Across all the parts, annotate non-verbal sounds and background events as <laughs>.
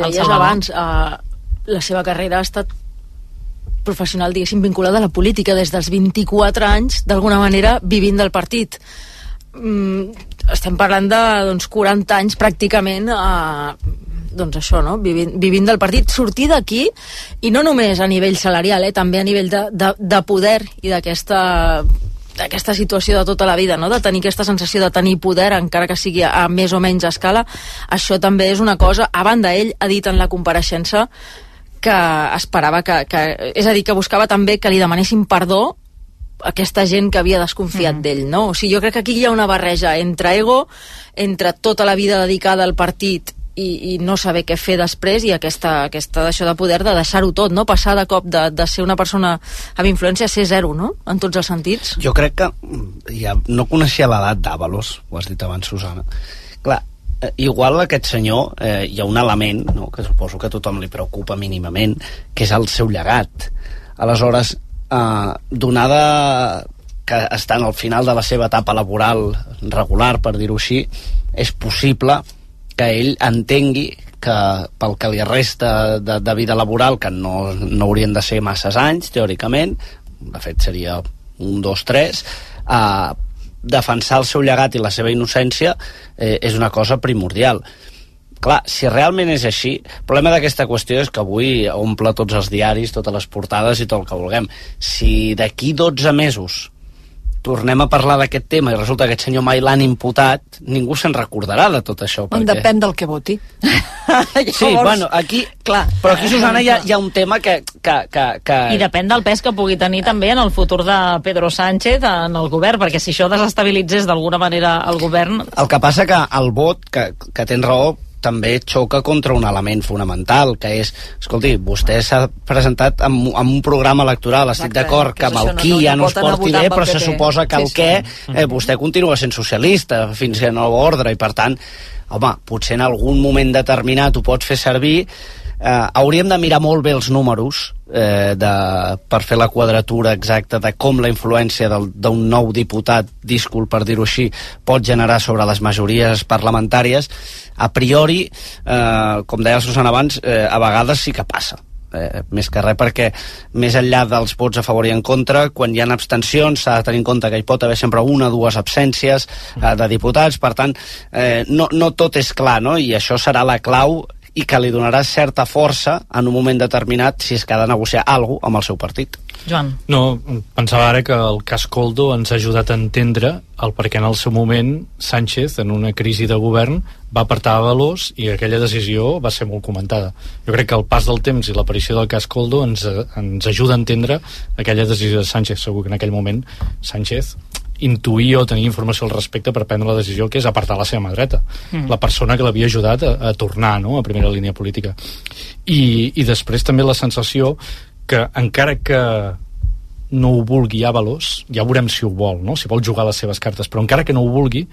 deies abans, eh, la seva carrera ha estat professional, diguéssim, vinculada a la política des dels 24 anys, d'alguna manera, vivint del partit. Mm, estem parlant de doncs, 40 anys pràcticament eh, doncs això, no? vivint, vivint del partit, sortir d'aquí i no només a nivell salarial, eh? també a nivell de, de, de poder i d'aquesta d'aquesta situació de tota la vida, no? de tenir aquesta sensació de tenir poder, encara que sigui a, a més o menys escala, això també és una cosa, a banda ell ha dit en la compareixença que esperava que, que és a dir, que buscava també que li demanessin perdó aquesta gent que havia desconfiat mm. d'ell, no? O sigui, jo crec que aquí hi ha una barreja entre ego, entre tota la vida dedicada al partit i, i no saber què fer després i aquesta, aquesta d'això de poder de deixar-ho tot, no? Passar de cop de, de ser una persona amb influència a ser zero, no? En tots els sentits. Jo crec que ja no coneixia l'edat d'Avalos, ho has dit abans, Susana. Clar, eh, igual aquest senyor eh, hi ha un element no, que suposo que a tothom li preocupa mínimament, que és el seu llegat. Aleshores, eh, donada que està en el final de la seva etapa laboral regular, per dir-ho així, és possible que ell entengui que pel que li resta de, de vida laboral, que no, no haurien de ser masses anys, teòricament, de fet seria un, dos, tres, eh, defensar el seu llegat i la seva innocència eh, és una cosa primordial. Clar, si realment és així, el problema d'aquesta qüestió és que avui omple tots els diaris, totes les portades i tot el que vulguem. Si d'aquí 12 mesos tornem a parlar d'aquest tema i resulta que aquest senyor mai l'han imputat, ningú se'n recordarà de tot això. Perquè... Depèn del que voti. sí, <laughs> bueno, aquí... Clar, però aquí, Susana, hi ha, hi ha un tema que, que, que, que... I depèn del pes que pugui tenir també en el futur de Pedro Sánchez en el govern, perquè si això desestabilitzés d'alguna manera el govern... El que passa que el vot, que, que tens raó, també xoca contra un element fonamental, que és, escolti, vostè s'ha presentat amb, amb un programa electoral, estic d'acord que amb el qui no, ja no es porti bé, però se suposa que el sí, què, sí. eh, vostè continua sent socialista fins a nova ordre, i per tant, home, potser en algun moment determinat ho pots fer servir, eh, hauríem de mirar molt bé els números eh, de, per fer la quadratura exacta de com la influència d'un nou diputat, díscol per dir-ho així, pot generar sobre les majories parlamentàries, a priori, eh, com deia Susana abans, eh, a vegades sí que passa. Eh, més que res perquè més enllà dels vots a favor i en contra quan hi ha abstencions s'ha de tenir en compte que hi pot haver sempre una o dues absències eh, de diputats per tant eh, no, no tot és clar no? i això serà la clau i que li donarà certa força en un moment determinat si és que ha de negociar alguna cosa amb el seu partit. Joan. No, pensava ara que el cas Coldo ens ha ajudat a entendre el perquè en el seu moment Sánchez, en una crisi de govern, va apartar a Valós i aquella decisió va ser molt comentada. Jo crec que el pas del temps i l'aparició del cas Coldo ens, ens ajuda a entendre aquella decisió de Sánchez. Segur que en aquell moment Sánchez intuir o tenir informació al respecte per prendre la decisió que és apartar la seva mà dreta mm. la persona que l'havia ajudat a, a tornar no? a primera línia política I, i després també la sensació que encara que no ho vulgui Avalos, ja veurem si ho vol, no? si vol jugar les seves cartes, però encara que no ho vulgui,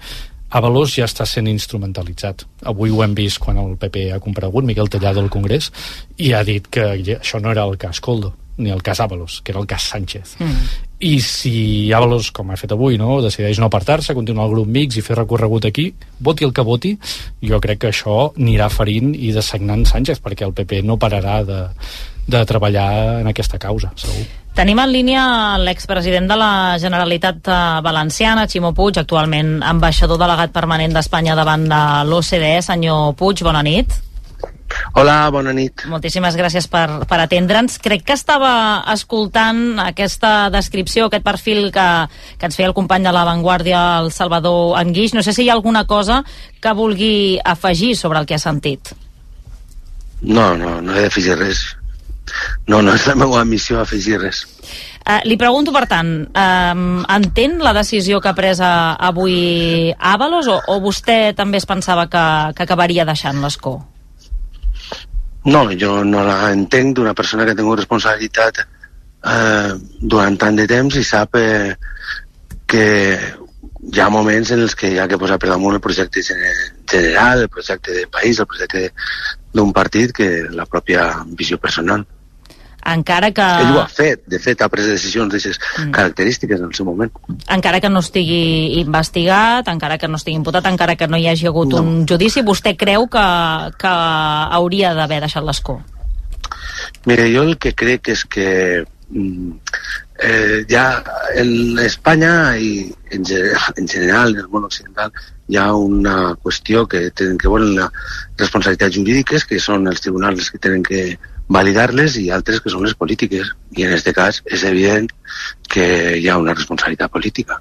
Avalos ja està sent instrumentalitzat. Avui ho hem vist quan el PP ha comparegut, Miquel Tellado al Congrés, i ha dit que això no era el cas Coldo ni el cas Avalos, que era el cas Sánchez. Mm. I si Avalos, com ha fet avui, no, decideix no apartar-se, continuar el grup mix i fer recorregut aquí, voti el que voti, jo crec que això anirà ferint i dessagnant Sánchez, perquè el PP no pararà de, de treballar en aquesta causa, segur. Tenim en línia l'expresident de la Generalitat eh, Valenciana, Ximo Puig, actualment ambaixador delegat permanent d'Espanya davant de l'OCDE. Senyor Puig, bona nit. Hola, bona nit. Moltíssimes gràcies per, per atendre'ns. Crec que estava escoltant aquesta descripció, aquest perfil que, que ens feia el company de La Vanguardia, el Salvador Anguix. No sé si hi ha alguna cosa que vulgui afegir sobre el que ha sentit. No, no, no he d'afegir res. No, no és la meva missió afegir res. Uh, li pregunto, per tant, um, entén la decisió que ha pres avui Avalos o, o vostè també es pensava que, que acabaria deixant l'escó? No, jo no la entenc d'una persona que ha tingut responsabilitat eh, durant tant de temps i sap eh, que hi ha moments en els que hi ha que posar per damunt el projecte general, el projecte de país, el projecte d'un partit que la pròpia visió personal. Encara que... Ell ho ha fet, de fet ha pres decisions d'aquestes mm. característiques en el seu moment. Encara que no estigui investigat, encara que no estigui imputat, encara que no hi hagi hagut no. un judici, vostè creu que, que hauria d'haver deixat l'escó? Mira, jo el que crec és que mm, eh, ja en Espanya i en general, en general en el món occidental hi ha una qüestió que tenen que veure la responsabilitats jurídiques que són els tribunals que tenen que validar-les i altres que són les polítiques. I en aquest cas és evident que hi ha una responsabilitat política.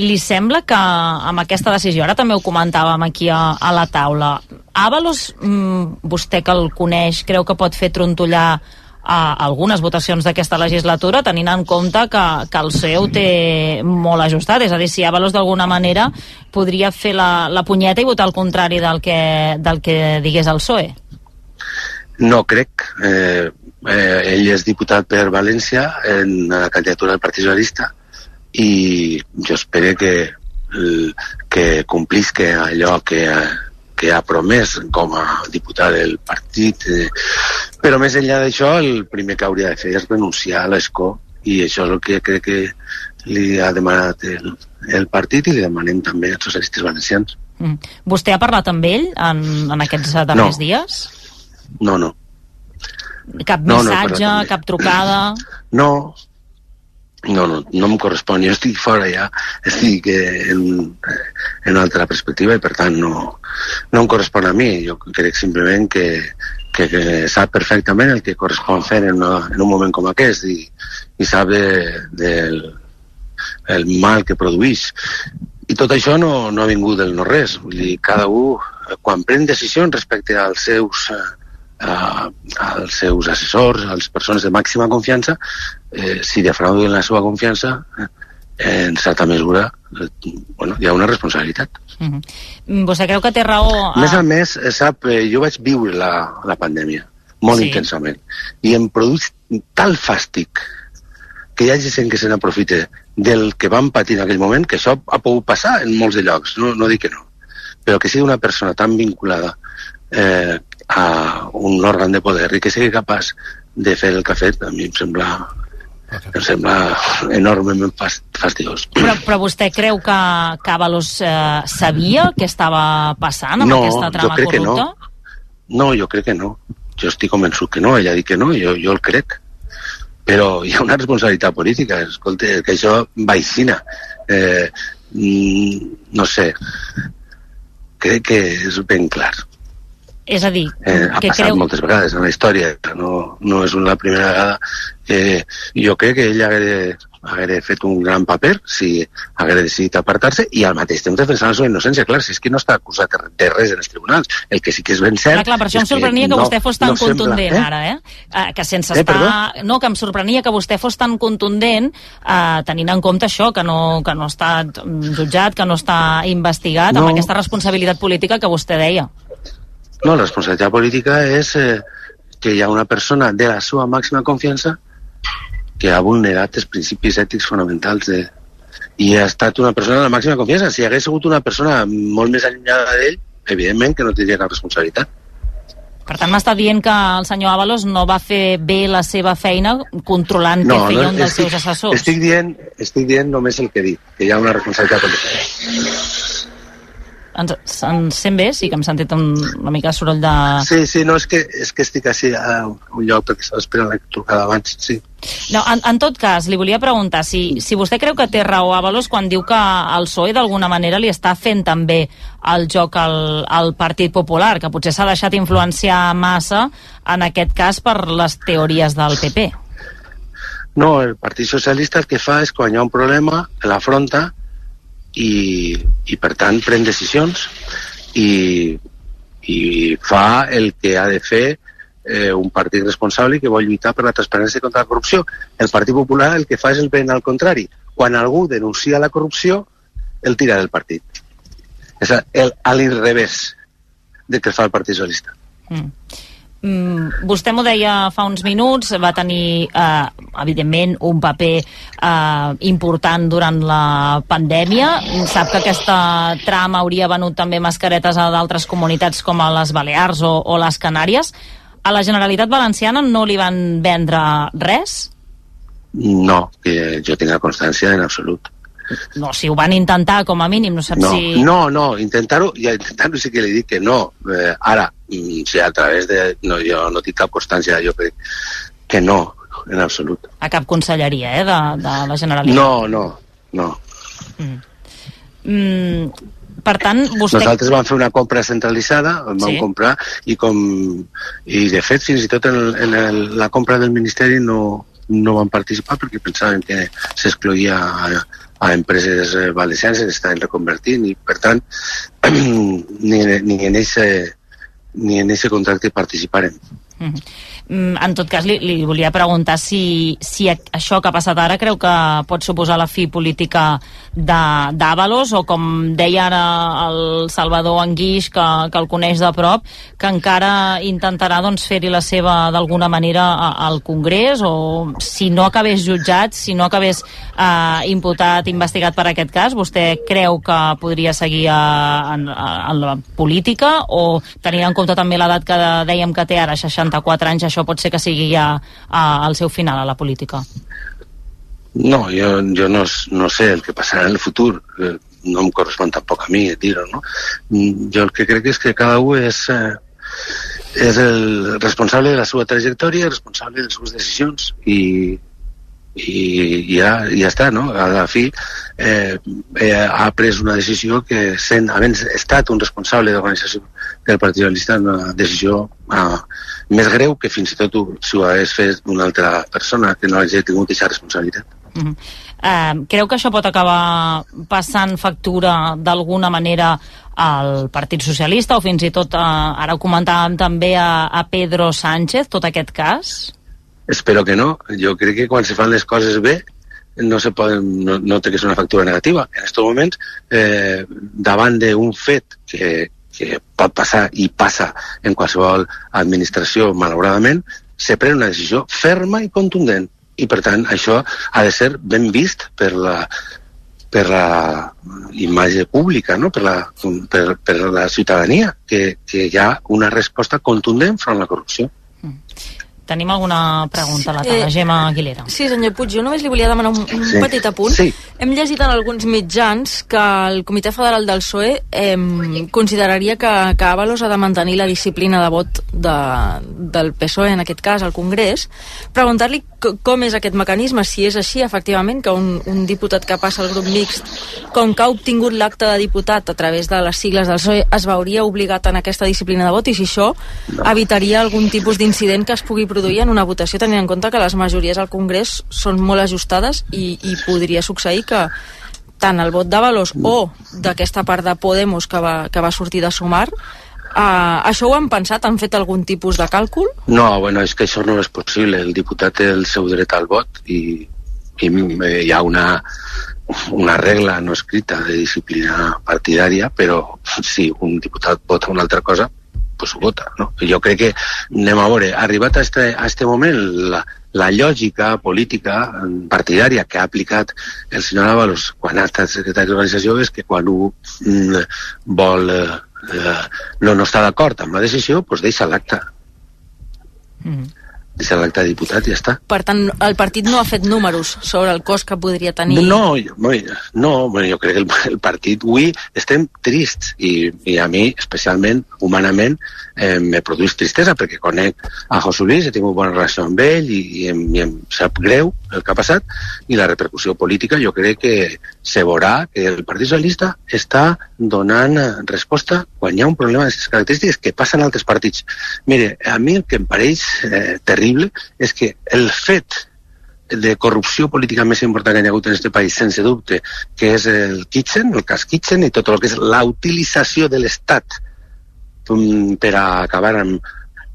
Li sembla que amb aquesta decisió, ara també ho comentàvem aquí a, a la taula, Avalos, mmm, vostè que el coneix, creu que pot fer trontollar a algunes votacions d'aquesta legislatura tenint en compte que, que el seu té molt ajustat, és a dir, si Avalos d'alguna manera podria fer la, la punyeta i votar al contrari del que, del que digués el PSOE. No crec. Eh, eh, ell és diputat per València en la candidatura del Partit Socialista i jo espero que, que complisca allò que, que ha promès com a diputat del partit. Eh, però més enllà d'això, el primer que hauria de fer és renunciar a l'escó i això és el que crec que li ha demanat el, el partit i li demanem també als socialistes valencians. Mm. Vostè ha parlat amb ell en, en aquests darrers no. dies? No, no. Cap missatge, no, no cap trucada? No, no, no, no em correspon. Jo estic fora ja, estic en, en una altra perspectiva i per tant no, no em correspon a mi. Jo crec simplement que, que, que sap perfectament el que correspon fer en, una, en un moment com aquest i, i sap de, del el mal que produeix. I tot això no, no ha vingut del no-res. Vull dir, cada un, quan pren decisions respecte als seus eh, als seus assessors, a les persones de màxima confiança, eh, si defrauden la seva confiança, eh, en certa mesura eh, bueno, hi ha una responsabilitat. Uh mhm. -huh. Vostè creu que té raó? A... Més a més, eh, sap, eh, jo vaig viure la, la pandèmia molt sí. intensament i em produeix tal fàstic que hi hagi gent que se n'aprofite del que vam patir en aquell moment, que això ha pogut passar en molts de llocs, no, no dic que no, però que sigui una persona tan vinculada eh, a un òrgan de poder i que sigui capaç de fer el que ha fet, a mi em sembla em sembla enormement fastigós. Però, però vostè creu que Cavalos eh, sabia què estava passant amb no, aquesta trama jo crec corrupta? Que no. no, jo crec que no. Jo estic convençut que no, ella ha dit que no, jo, jo el crec. Però hi ha una responsabilitat política, escolta, que això vaicina. Eh, mm, no sé, crec que és ben clar. És a dir, eh, ha passat creu... moltes vegades en la història, no, no és una primera vegada. Eh, jo crec que ell hagués, hagués fet un gran paper si hagués decidit apartar-se i al mateix temps defensar la seva innocència. Clar, si és que no està acusat de res en els tribunals. El que sí que és ben cert... Clar, clar per això em sorprenia que, que vostè fos tan no contundent sembla, eh? ara, eh? eh? Que sense eh, estar... Perdó? No, que em sorprenia que vostè fos tan contundent eh, tenint en compte això, que no, que no està jutjat, que no està investigat, no. amb aquesta responsabilitat política que vostè deia. No, la responsabilitat política és eh, que hi ha una persona de la seva màxima confiança que ha vulnerat els principis ètics fonamentals de... i ha estat una persona de la màxima confiança. Si hagués sigut una persona molt més allunyada d'ell, evidentment que no tindria cap responsabilitat. Per tant, m'està dient que el senyor Avalos no va fer bé la seva feina controlant no, què feia no, un dels estic, seus assessors. Estic dient, estic dient només el que dic, que hi ha una responsabilitat política. Ens, ens sent bé? Sí, que hem sentit un, una mica de soroll de... Sí, sí, no, és que, és que estic així a un lloc perquè estava esperant la trucada abans, sí. No, en, en tot cas, li volia preguntar si, si vostè creu que té raó Avalos quan diu que el PSOE d'alguna manera li està fent també el joc al, al Partit Popular, que potser s'ha deixat influenciar massa en aquest cas per les teories del PP. No, el Partit Socialista el que fa és quan hi ha un problema, l'afronta i, i per tant pren decisions i, i fa el que ha de fer eh, un partit responsable que vol lluitar per la transparència contra la corrupció. El Partit Popular el que fa és el ben al contrari. Quan algú denuncia la corrupció, el tira del partit. És el, a l'inrevés de que fa el Partit Socialista. Mm. Mm, vostè m'ho deia fa uns minuts, va tenir, eh, evidentment, un paper eh, important durant la pandèmia. Sap que aquesta trama hauria venut també mascaretes a d'altres comunitats com a les Balears o, o les Canàries. a la Generalitat Valenciana no li van vendre res? No, que jo tinc constància en absolut. No, si ho van intentar com a mínim, no saps no, si... No, no, intentar-ho, ja intentar-ho sí que li dic que no. Eh, ara, mm, si a través de... No, jo no tinc cap constància, jo crec que no, en absolut. A cap conselleria, eh, de, de la Generalitat? No, no, no. Mm. Mm, per tant, vostè... Nosaltres vam fer una compra centralitzada, vam sí. comprar, i com... I de fet, fins i tot en, en el, la compra del Ministeri no, no van participar perquè pensaven que s'excloïa a, a empreses valencianes que estaven reconvertint i, per tant, ni, <clears throat> ni en aquest ni en aquest contracte participaren. Mm -hmm. Mm, en tot cas, li, li volia preguntar si, si això que ha passat ara creu que pot suposar la fi política d'Avalos o com deia ara el Salvador Anguix, que, que el coneix de prop, que encara intentarà doncs, fer-hi la seva d'alguna manera al Congrés o si no acabés jutjat, si no acabés eh, imputat, investigat per aquest cas, vostè creu que podria seguir a, en, en la política o tenint en compte també l'edat que dèiem que té ara, 64 anys, això això pot ser que sigui ja el seu final a la política? No, jo, jo no, no sé el que passarà en el futur. Eh, no em correspon tampoc a mi dir-ho, no? Mm, jo el que crec és que cada un és, eh, és el responsable de la seva trajectòria, responsable de les seves decisions i, i ja, ja està, no? A la fi eh, eh, ha pres una decisió que sent, havent estat un responsable d'organització del Partit Socialista, una decisió eh, més greu que fins i tot si ho hagués fet una altra persona que no hagi tingut aquesta responsabilitat. Uh -huh. uh, creu que això pot acabar passant factura d'alguna manera al Partit Socialista o fins i tot, uh, ara ho comentàvem també a, a Pedro Sánchez, tot aquest cas? Espero que no. Jo crec que quan se fan les coses bé no, se poden, no, no té que ser una factura negativa. En aquests moments, eh, davant d'un fet que, que pot passar i passa en qualsevol administració, malauradament, se pren una decisió ferma i contundent. I, per tant, això ha de ser ben vist per la, per la imatge pública, no? per, la, per, per la ciutadania, que, que hi ha una resposta contundent front a la corrupció. Mm. Tenim alguna pregunta a la taula. Eh, Gemma Aguilera. Sí, senyor Puig, jo només li volia demanar un, un sí. petit apunt. Sí. Hem llegit en alguns mitjans que el Comitè Federal del PSOE eh, consideraria que, que Avalos ha de mantenir la disciplina de vot de, del PSOE, en aquest cas, al Congrés. Preguntar-li com és aquest mecanisme, si és així, efectivament, que un, un diputat que passa al grup mixt, com que ha obtingut l'acte de diputat a través de les sigles del PSOE, es veuria obligat en aquesta disciplina de vot i si això evitaria algun tipus d'incident que es pugui produir produir en una votació tenint en compte que les majories al Congrés són molt ajustades i, i podria succeir que tant el vot de Valors o d'aquesta part de Podemos que va, que va sortir de Sumar Uh, això ho han pensat? Han fet algun tipus de càlcul? No, bueno, és que això no és possible. El diputat té el seu dret al vot i, i eh, hi ha una, una regla no escrita de disciplina partidària, però si un diputat vota una altra cosa, pues ho vota. No? Jo crec que, anem a veure, arribat a este, a este moment, la, la lògica política partidària que ha aplicat el senyor Ábalos quan ha estat secretari d'organització és que quan un mm, vol eh, eh, no, no està d'acord amb la decisió, doncs deixa l'acte. Mm -hmm deixa l'acte de diputat i ja està. Per tant, el partit no ha fet números sobre el cost que podria tenir... No, no, no jo crec que el, el partit avui estem trists i, i a mi, especialment, humanament, eh, me produeix tristesa perquè conec a José Luis, he tingut bona relació amb ell i, i, em, i em sap greu el que ha passat i la repercussió política jo crec que se veurà que el Partit Socialista està donant resposta quan hi ha un problema d'aquestes característiques que passen en altres partits. Mire, a mi el que em pareix eh, terrible és que el fet de corrupció política més important que hi ha hagut en aquest país, sense dubte, que és el Kitchen, el cas Kitchen i tot el que és la utilització de l'Estat per a acabar amb,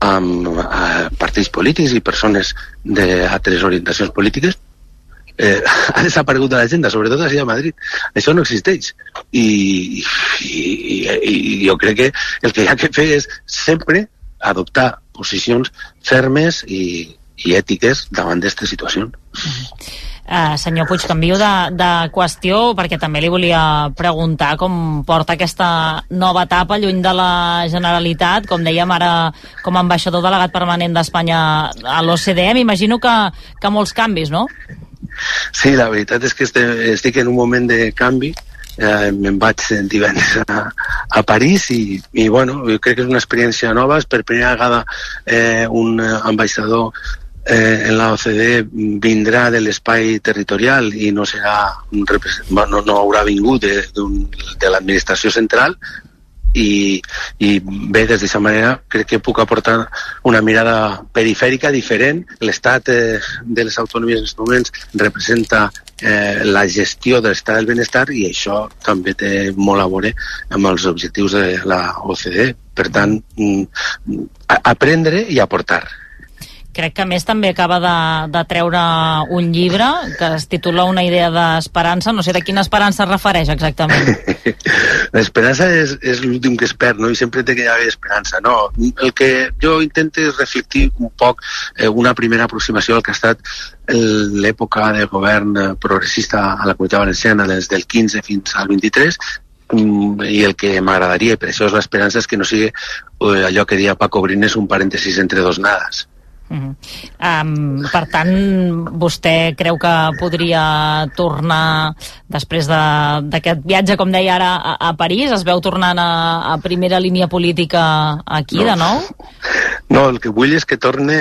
amb uh, partits polítics i persones d'altres orientacions polítiques, eh, <laughs> ha desaparegut de l'agenda, sobretot a Madrid. Això no existeix. I, i, i, I jo crec que el que hi ha que fer és sempre adoptar posicions fermes i, i ètiques davant d'aquestes situacions. Uh, senyor Puig, canvio de, de qüestió perquè també li volia preguntar com porta aquesta nova etapa lluny de la Generalitat, com dèiem ara com a ambaixador delegat permanent d'Espanya a l'OCDE, m'imagino que, que molts canvis, no? Sí, la veritat és que estic en un moment de canvi, eh, me'n vaig divendres a, a París i, i bueno, jo crec que és una experiència nova, és per primera vegada eh, un ambaixador eh, en la OCDE vindrà de l'espai territorial i no serà un no, no haurà vingut de, de l'administració central i, i bé, des d'aquesta manera crec que puc aportar una mirada perifèrica diferent. L'estat eh, de les autonomies en moments representa eh, la gestió de l'estat del benestar i això també té molt a veure amb els objectius de la OCDE. Per tant, mm, aprendre i aportar crec que més també acaba de, de treure un llibre que es titula Una idea d'esperança. No sé de quina esperança es refereix exactament. <laughs> L'esperança és, és l'últim que es perd, no? I sempre té que haver esperança, no? El que jo intento és reflectir un poc eh, una primera aproximació al que ha estat l'època de govern progressista a la comunitat valenciana des del 15 fins al 23 mm, i el que m'agradaria, per això és l'esperança, és que no sigui eh, allò que deia Paco Brines, un parèntesis entre dos nades. Uh -huh. um, per tant, vostè creu que podria tornar després d'aquest de, viatge, com deia ara, a, a París? Es veu tornant a, a primera línia política aquí no. de nou? No, el que vull és que torne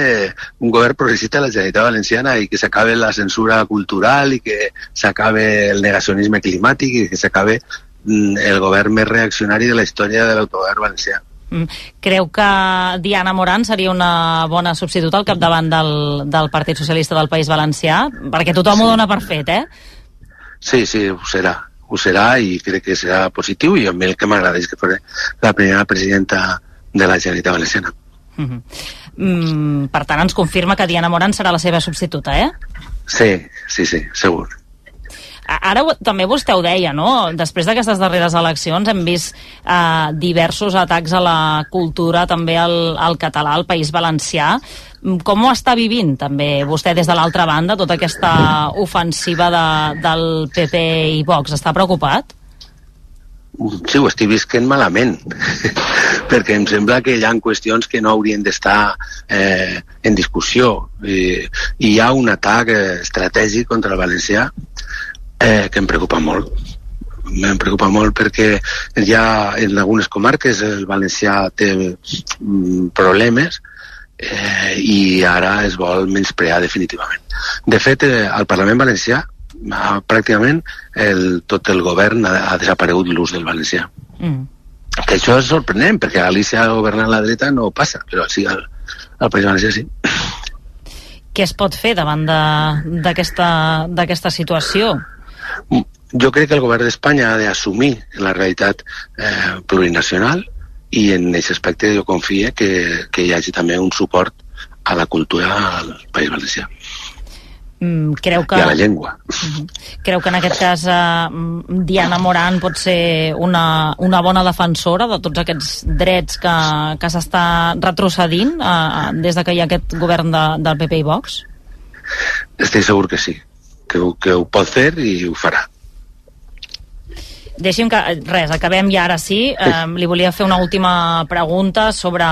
un govern progressista a la Generalitat Valenciana i que s'acabe la censura cultural i que s'acabe el negacionisme climàtic i que s'acabe mm, el govern més reaccionari de la història de l'autogovern valencià. Mm. Creu que Diana Moran seria una bona substituta al capdavant del, del Partit Socialista del País Valencià? Perquè tothom sí. ho dona per fet, eh? Sí, sí, ho serà. Ho serà i crec que serà positiu i a mi el que m'agrada és que fos la primera presidenta de la Generalitat Valenciana. Mm -hmm. mm, per tant, ens confirma que Diana Moran serà la seva substituta, eh? Sí, sí, sí, segur. Ara també vostè ho deia, no? Després d'aquestes darreres eleccions hem vist eh, diversos atacs a la cultura, també al, al català, al País Valencià. Com ho està vivint també vostè des de l'altra banda, tota aquesta ofensiva de, del PP i Vox? Està preocupat? Sí, ho estic visquent malament, <laughs> perquè em sembla que hi ha qüestions que no haurien d'estar eh, en discussió. I, I hi ha un atac eh, estratègic contra el valencià eh, que em preocupa molt em preocupa molt perquè ja en algunes comarques el valencià té mm, problemes eh, i ara es vol menysprear definitivament. De fet, eh, al Parlament Valencià ha, pràcticament el, tot el govern ha, ha desaparegut l'ús del valencià. Mm. Que això és sorprenent, perquè a Galícia governant la dreta no passa, però sí al, al País Valencià sí. Què es pot fer davant d'aquesta situació? Jo crec que el govern d'Espanya ha d'assumir la realitat eh, plurinacional i en aquest aspecte jo confio que, que hi hagi també un suport a la cultura al País Valencià. Mm, creu que... I a la llengua. Mm-hmm. Creu que en aquest cas eh, Diana Moran pot ser una, una bona defensora de tots aquests drets que, que s'està retrocedint eh, des de que hi ha aquest govern de, del PP i Vox? Estic segur que sí que, que ho pot fer i ho farà. Deixi'm que, res, acabem ja ara sí. Eh, li volia fer una última pregunta sobre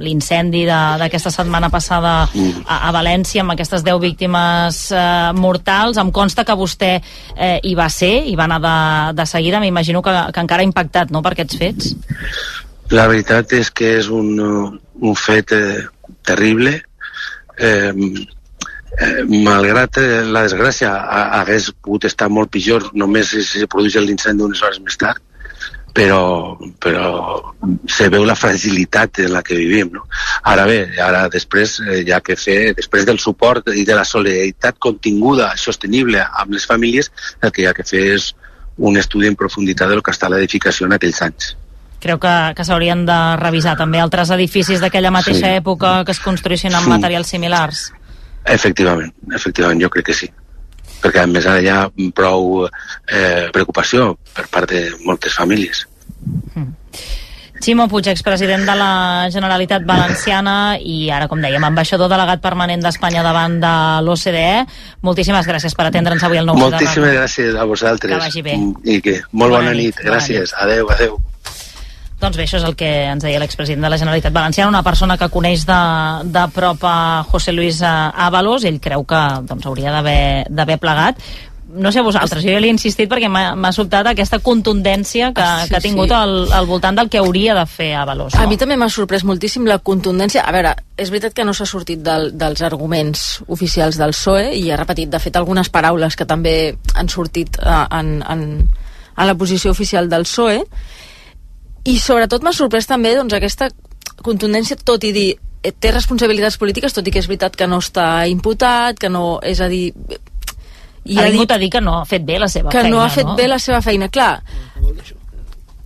l'incendi d'aquesta setmana passada a, a València amb aquestes 10 víctimes eh, mortals. Em consta que vostè eh, hi va ser, i va anar de, de seguida. M'imagino que, que encara ha impactat no, per aquests fets. La veritat és que és un, un fet eh, terrible. Eh, eh, malgrat eh, la desgràcia hagués pogut estar molt pitjor només si se produeix l'incendi unes hores més tard però, però se veu la fragilitat en la que vivim. No? Ara bé, ara després eh, ha que fer, després del suport i de la solidaritat continguda, sostenible amb les famílies, el que hi ha que fer és un estudi en profunditat del que està l'edificació en aquells anys. Creu que, que s'haurien de revisar també altres edificis d'aquella mateixa sí. època que es construïssin amb sí. materials similars? Efectivament, efectivament, jo crec que sí. Perquè a més ara hi ha prou eh, preocupació per part de moltes famílies. Mm. Ximo Puig, expresident de la Generalitat Valenciana i ara, com dèiem, ambaixador delegat permanent d'Espanya davant de l'OCDE. Moltíssimes gràcies per atendre'ns avui al nou Moltíssimes gràcies a vosaltres. Que vagi bé. I que molt bona, bona nit. nit. Gràcies. Bona nit. Adeu, adeu. Doncs bé, això és el que ens deia l'expresident de la Generalitat Valenciana, una persona que coneix de, de prop a José Luis Ábalos, ell creu que doncs, hauria d'haver plegat, no sé vosaltres, jo ja li he insistit perquè m'ha sobtat aquesta contundència que, ah, sí, que ha tingut sí. al, al voltant del que hauria de fer Avalos. No? A mi també m'ha sorprès moltíssim la contundència. A veure, és veritat que no s'ha sortit del, dels arguments oficials del PSOE i ha repetit, de fet, algunes paraules que també han sortit uh, en, en, en la posició oficial del PSOE i sobretot m'ha sorprès també doncs, aquesta contundència, tot i dir eh, té responsabilitats polítiques, tot i que és veritat que no està imputat, que no... És a dir... I ha, ha vingut dit, a dir que no ha fet bé la seva que feina, no ha fet no? bé la seva feina, clar.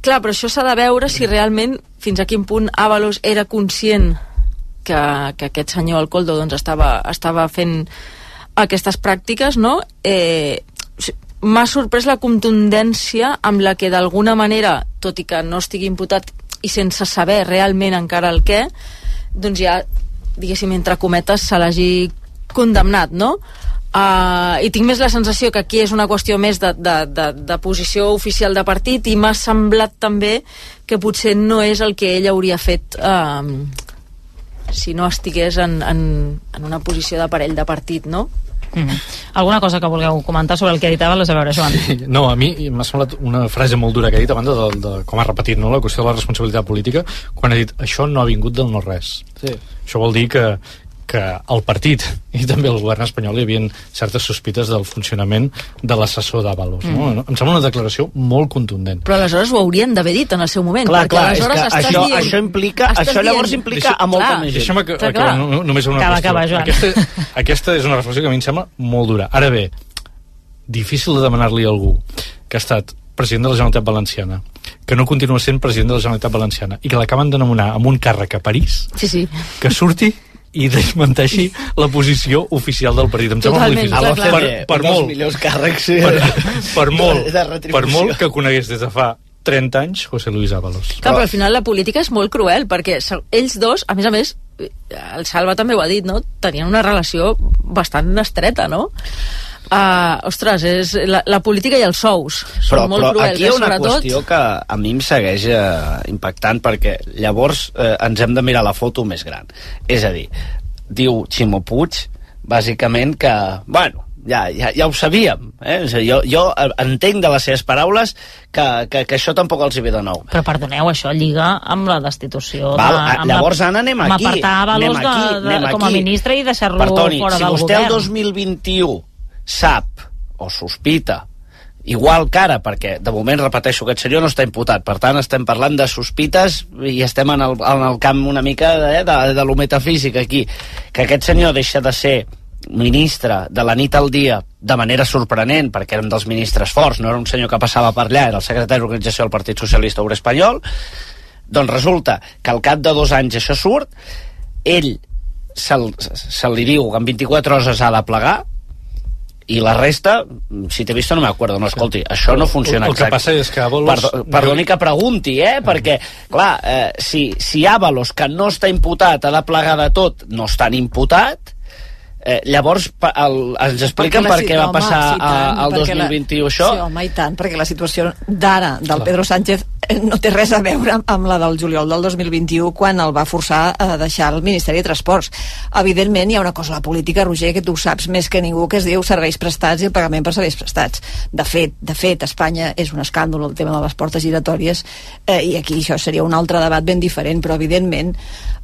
Clar, però això s'ha de veure si realment fins a quin punt Avalos era conscient que, que aquest senyor Alcoldo doncs, estava, estava fent aquestes pràctiques, no? Eh, m'ha sorprès la contundència amb la que d'alguna manera, tot i que no estigui imputat i sense saber realment encara el què, doncs ja, diguéssim, entre cometes, se l'hagi condemnat, no? Uh, i tinc més la sensació que aquí és una qüestió més de, de, de, de posició oficial de partit i m'ha semblat també que potser no és el que ell hauria fet uh, si no estigués en, en, en una posició d'aparell de partit, no? Mm -hmm. Alguna cosa que vulgueu comentar sobre el que editava les a veure, Joan? Sí, no, a mi m'ha semblat una frase molt dura que ha dit a banda de, de, com ha repetit, no? la qüestió de la responsabilitat política, quan ha dit això no ha vingut del no-res. Sí. Això vol dir que, que el partit i també el govern espanyol hi havia certes sospites del funcionament de l'assessor d'Avalos. Mm. No? Em sembla una declaració molt contundent. Però aleshores ho haurien d'haver dit en el seu moment. Clar, clar, és que això, dient, això implica, això llavors dient, implica Deixa, a molta clar, més gent. Deixa'm que, que, no, només una acaba, acaba, Joan. Aquesta, aquesta és una reflexió que a mi em sembla molt dura. Ara bé, difícil de demanar-li a algú que ha estat president de la Generalitat Valenciana, que no continua sent president de la Generalitat Valenciana i que l'acaben de nomenar amb un càrrec a París, sí, sí. que surti i desmenteixi la posició oficial del partit. Em sembla molt difícil. Clar, per, per, molt, millors càrrecs per, per, molt, per molt que conegués des de fa 30 anys José Luis Ábalos. Clar, però al final la política és molt cruel, perquè ells dos, a més a més, el Salva també ho ha dit, no? tenien una relació bastant estreta, no? Uh, ostres, és la, la política i els sous són però, molt però cruels. aquí hi ha eh, una sobretot... qüestió que a mi em segueix uh, impactant perquè llavors uh, ens hem de mirar la foto més gran. És a dir, diu Ximo Puig, bàsicament que, bueno, ja, ja, ja ho sabíem. Eh? O sigui, jo, jo entenc de les seves paraules que, que, que això tampoc els hi ve de nou. Però perdoneu, això lliga amb la destitució. Val, de, amb llavors, la, Anna, anem aquí. Amb apartar anem aquí, de, de, anem com a ministre i deixar-lo fora si del govern. Si vostè el 2021 sap o sospita igual que ara, perquè de moment repeteixo aquest senyor no està imputat, per tant estem parlant de sospites i estem en el, en el camp una mica de, de, de lo metafísic aquí, que aquest senyor deixa de ser ministre de la nit al dia de manera sorprenent, perquè era un dels ministres forts, no era un senyor que passava per allà, era el secretari d'organització del Partit Socialista Obrer Espanyol, doncs resulta que al cap de dos anys això surt, ell se, se li diu que en 24 hores ha de plegar, i la resta, si t'he vist no m'acordo, no, escolti, això no funciona el, el que passa és que Avalos... Perdo, perdoni que pregunti, eh, perquè, clar, eh, si, si Avalos, que no està imputat, ha de plegar de tot, no està imputat, Eh, llavors, el, ens expliquen per què va home, passar sí, tant, al 2021 la, això? Sí, home, i tant, perquè la situació d'ara, del Clar. Pedro Sánchez, <laughs> no té res a veure amb la del juliol del 2021, quan el va forçar a deixar el Ministeri de Transports. Evidentment, hi ha una cosa a la política, Roger, que tu saps més que ningú, que es diu serveis prestats i el pagament per serveis prestats. De fet, de fet, Espanya és un escàndol el tema de les portes giratòries, eh, i aquí això seria un altre debat ben diferent, però evidentment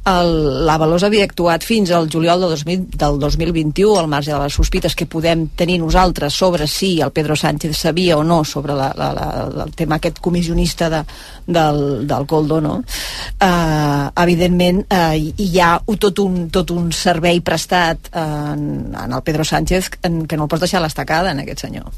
l'Avalos havia actuat fins al juliol del, 2000, del 2021 al marge de les sospites que podem tenir nosaltres sobre si el Pedro Sánchez sabia o no sobre la, la, la, el tema aquest comissionista de, del, del Coldo no? Uh, evidentment uh, hi ha tot un, tot un servei prestat en, en el Pedro Sánchez en, que no el pots deixar a l'estacada en aquest senyor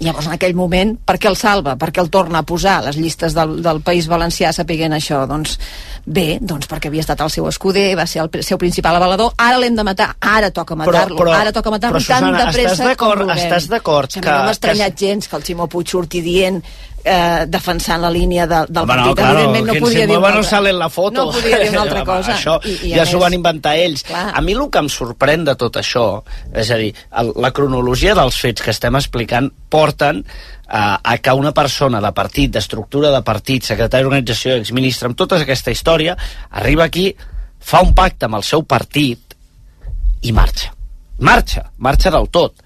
Llavors, en aquell moment, per què el salva? Per què el torna a posar les llistes del, del País Valencià sapiguent això? Doncs bé, doncs perquè havia estat el seu escuder, va ser el seu principal avalador, ara l'hem de matar, ara toca matar-lo, ara toca matar-lo tan de pressa estàs com Estàs d'acord que... Que no m'ha estranyat que... gens que el Ximo Puig surti dient eh, defensant la línia de, del Home, partit. no, claro, Evidentment no podia dir una no sale la foto. No podia dir una <laughs> altra cosa. Això I, i ja s'ho van inventar ells. Clar. A mi el que em sorprèn de tot això, és a dir, el, la cronologia dels fets que estem explicant porten a, a que una persona de partit, d'estructura de partit, secretari d'organització, exministre, amb tota aquesta història, arriba aquí, fa un pacte amb el seu partit i marxa. Marxa, marxa del tot.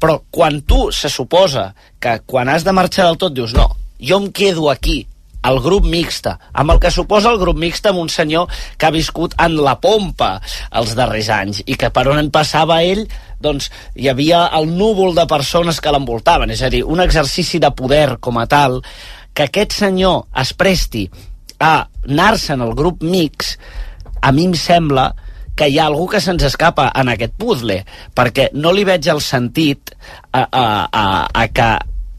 Però quan tu se suposa que quan has de marxar del tot dius no, jo em quedo aquí, el grup mixta, amb el que suposa el grup mixta amb un senyor que ha viscut en la pompa els darrers anys i que per on en passava ell doncs hi havia el núvol de persones que l'envoltaven, és a dir, un exercici de poder com a tal que aquest senyor es presti a anar-se en el grup mix a mi em sembla que hi ha algú que se'ns escapa en aquest puzzle, perquè no li veig el sentit a, a, a, a que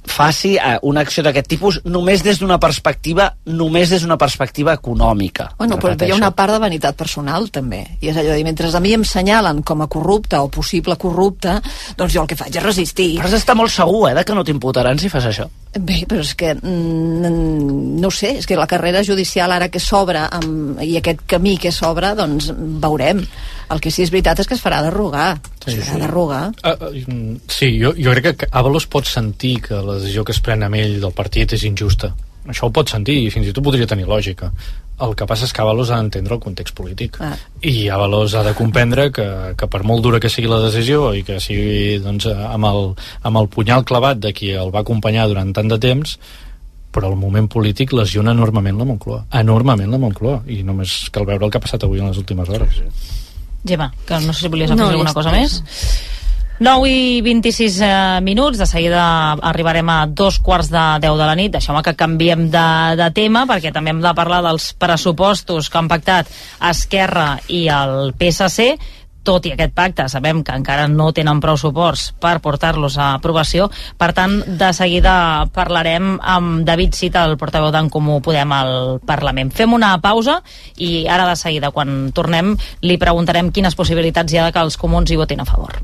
faci eh, una acció d'aquest tipus només des d'una perspectiva només des d'una perspectiva econòmica. Bueno, però hi ha una part de vanitat personal, també. I és allò de dir, mentre a mi em senyalen com a corrupte o possible corrupte, doncs jo el que faig és resistir. Però has d'estar molt segur, eh, de que no t'imputaran si fas això. Bé, però és que mm, no ho sé, és que la carrera judicial ara que s'obre i aquest camí que s'obre, doncs veurem. El que sí és veritat és que es farà de rogar. Sí, es farà sí. de rogar. Uh, uh, sí, jo, jo crec que Avalos pot sentir que la decisió que es pren amb ell del partit és injusta. Això ho pot sentir i fins i tot podria tenir lògica. El que passa és que Avalos ha d'entendre el context polític. Ah. I Avalos ha de comprendre que, que per molt dura que sigui la decisió i que sigui doncs, amb, el, amb el punyal clavat de qui el va acompanyar durant tant de temps, però el moment polític lesiona enormement la Moncloa. Enormement la Moncloa. I només cal veure el que ha passat avui en les últimes hores. Gemma, que no sé si volies No, afegir ja alguna cosa més. 9 i 26 eh, minuts, de seguida arribarem a dos quarts de 10 de la nit. Deixeu-me que canviem de, de tema, perquè també hem de parlar dels pressupostos que han pactat Esquerra i el PSC, tot i aquest pacte sabem que encara no tenen prou suports per portar-los a aprovació. Per tant, de seguida parlarem amb David Cita, el portaveu d'en Comú Podem al Parlament. Fem una pausa i ara de seguida, quan tornem, li preguntarem quines possibilitats hi ha que els comuns hi votin a favor.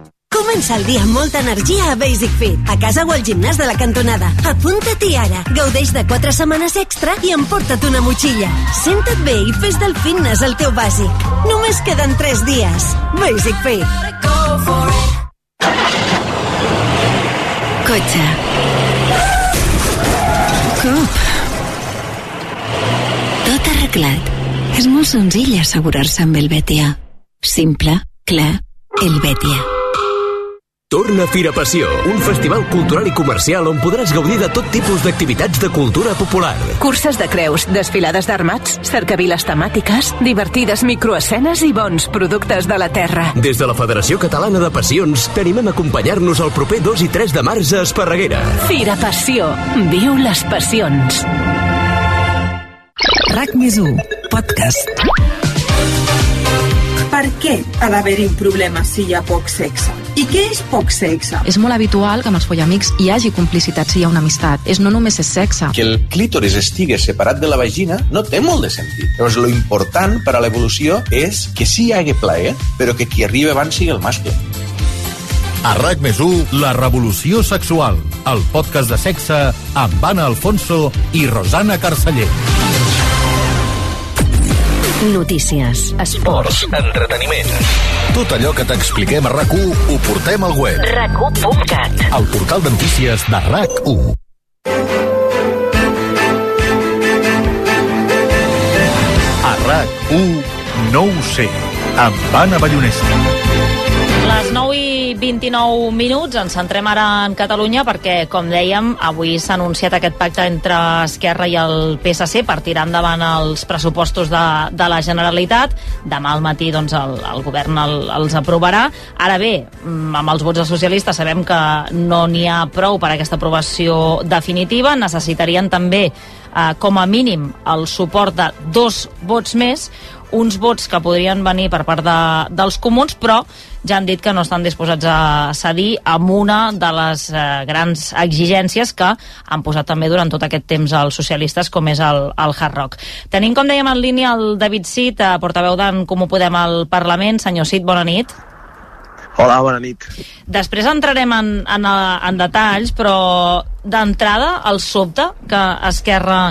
Comença el dia amb molta energia a Basic Fit, a casa o al gimnàs de la cantonada. Apunta-t'hi ara. Gaudeix de 4 setmanes extra i emporta't una motxilla. Senta't bé i fes del fitness el teu bàsic. Només queden 3 dies. Basic Fit. Cotxe. Cop. Tot arreglat. És molt senzill assegurar-se amb el Betia. Simple, clar, el Betia. Torna Fira Passió, un festival cultural i comercial on podràs gaudir de tot tipus d'activitats de cultura popular. Curses de creus, desfilades d'armats, cercaviles temàtiques, divertides microescenes i bons productes de la terra. Des de la Federació Catalana de Passions t'animem a acompanyar-nos el proper 2 i 3 de març a Esparreguera. Fira Passió. Viu les passions. RAC més 1, podcast. Per què ha d'haver-hi un problema si hi ha poc sexe? I què és poc sexe? És molt habitual que amb els follamics hi hagi complicitat si hi ha una amistat. És no només és sexe. Que el clítoris estigui separat de la vagina no té molt de sentit. Llavors, lo important per a l'evolució és que sí hi hagi plaer, però que qui arriba abans sigui el mascle. A RAC més 1, La revolució sexual, el podcast de sexe amb Anna Alfonso i Rosana Carceller. Notícies, esports, entreteniment. Tot allò que t'expliquem a RAC1 ho portem al web. rac1.cat El portal de notícies de RAC1. A RAC1, no ho sé, amb Anna Ballonesta. Les 9 i 29 minuts, ens centrem ara en Catalunya perquè, com dèiem, avui s'ha anunciat aquest pacte entre Esquerra i el PSC per tirar endavant els pressupostos de, de la Generalitat. Demà al matí doncs, el, el govern el, els aprovarà. Ara bé, mm, amb els vots dels socialistes sabem que no n'hi ha prou per aquesta aprovació definitiva. Necessitarien també eh, com a mínim el suport de dos vots més, uns vots que podrien venir per part de, dels comuns, però ja han dit que no estan disposats a cedir amb una de les eh, grans exigències que han posat també durant tot aquest temps els socialistes, com és el, el Hard Rock. Tenim, com dèiem, en línia el David Cid, eh, portaveu d'en Comú Podem al Parlament. Senyor Cid, bona nit. Hola, bona nit. Després entrarem en, en, en detalls, però d'entrada el sobte que Esquerra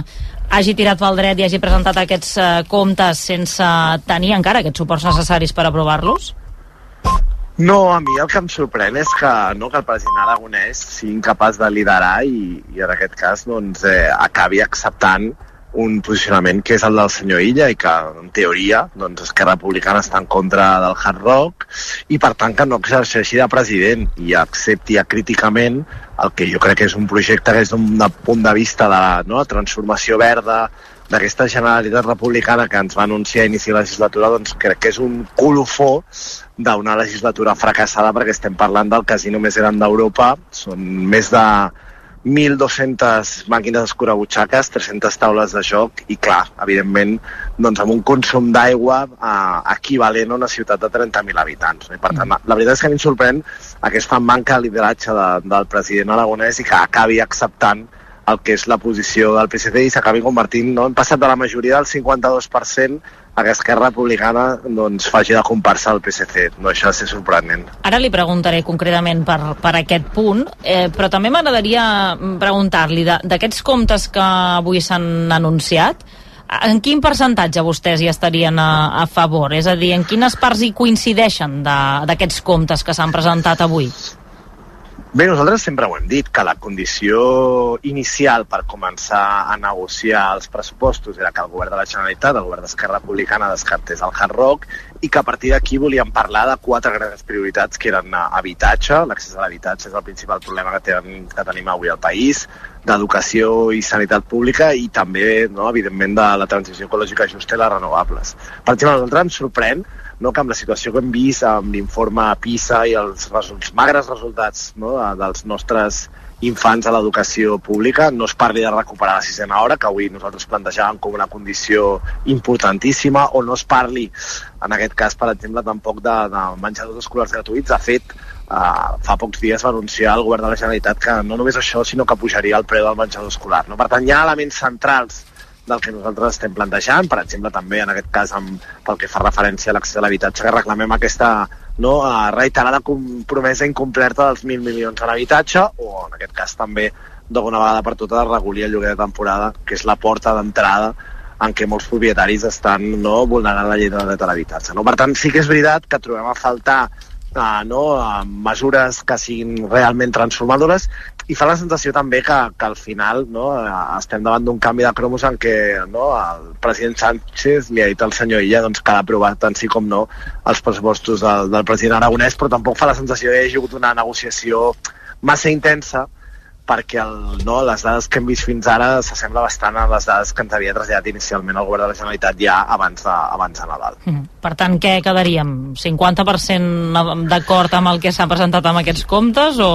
hagi tirat pel dret i hagi presentat aquests eh, comptes sense tenir encara aquests suports necessaris per aprovar-los? No, a mi el que em sorprèn és que, no, que el president aragonès sigui incapaç de liderar i, i en aquest cas doncs, eh, acabi acceptant un posicionament que és el del senyor Illa i que, en teoria, doncs, Esquerra Republicana està en contra del Hard Rock i, per tant, que no exerceixi de president i accepti críticament el que jo crec que és un projecte que és d'un punt de vista de la no, transformació verda d'aquesta Generalitat Republicana que ens va anunciar a inici de la legislatura, doncs crec que és un colofó d'una legislatura fracassada perquè estem parlant del casino més gran d'Europa, són més de 1.200 màquines escurabutxaques, 300 taules de joc i, clar, evidentment, doncs amb un consum d'aigua eh, equivalent a una ciutat de 30.000 habitants. I, per tant, la veritat és que a mi em sorprèn aquesta manca de lideratge de, del president aragonès i que acabi acceptant el que és la posició del PSC i s'acabi convertint, no? hem passat de la majoria del 52% a que Esquerra Republicana doncs, faci de comparsa al PSC. No de ser sorprenent. Ara li preguntaré concretament per, per aquest punt, eh, però també m'agradaria preguntar-li d'aquests comptes que avui s'han anunciat, en quin percentatge vostès hi estarien a, a favor? És a dir, en quines parts hi coincideixen d'aquests comptes que s'han presentat avui? Bé, nosaltres sempre ho hem dit, que la condició inicial per començar a negociar els pressupostos era que el govern de la Generalitat, el govern d'Esquerra Republicana, descartés el Hard Rock i que a partir d'aquí volíem parlar de quatre grans prioritats que eren eh, habitatge, l'accés a l'habitatge és el principal problema que, ten, que tenim avui al país, d'educació i sanitat pública i també, no, evidentment, de la transició ecològica justa i les renovables. Per exemple, a nosaltres ens sorprèn no, que amb la situació que hem vist amb l'informe PISA i els results, magres resultats no, dels nostres infants a l'educació pública, no es parli de recuperar la sisena hora, que avui nosaltres plantejàvem com una condició importantíssima, o no es parli, en aquest cas, per exemple, tampoc de, de menjadors escolars gratuïts. De fet, eh, fa pocs dies va anunciar el govern de la Generalitat que no només això, sinó que pujaria el preu del menjador escolar. No? Per tant, hi ha elements centrals del que nosaltres estem plantejant, per exemple també en aquest cas amb, pel que fa referència a l'accés a l'habitatge, que reclamem aquesta no, reiterada compromesa incomplerta dels 1.000 milions a l'habitatge o en aquest cas també d'alguna vegada per totes regulir el lloguer de temporada, que és la porta d'entrada en què molts propietaris estan no, vulnerant la llei de dret a l'habitatge. No? Per tant, sí que és veritat que trobem a faltar uh, no, uh, mesures que siguin realment transformadores i fa la sensació també que, que al final no, uh, estem davant d'un canvi de cromos en què no, el president Sánchez li ha dit al senyor Illa doncs, que ha aprovat tant sí com no els pressupostos del, del president Aragonès, però tampoc fa la sensació que hi hagi hagut una negociació massa intensa perquè el, no, les dades que hem vist fins ara s'assembla bastant a les dades que ens havia traslladat inicialment el govern de la Generalitat ja abans de, abans de Nadal. Mm. Per tant, què quedaríem? 50% d'acord amb el que s'ha presentat amb aquests comptes o...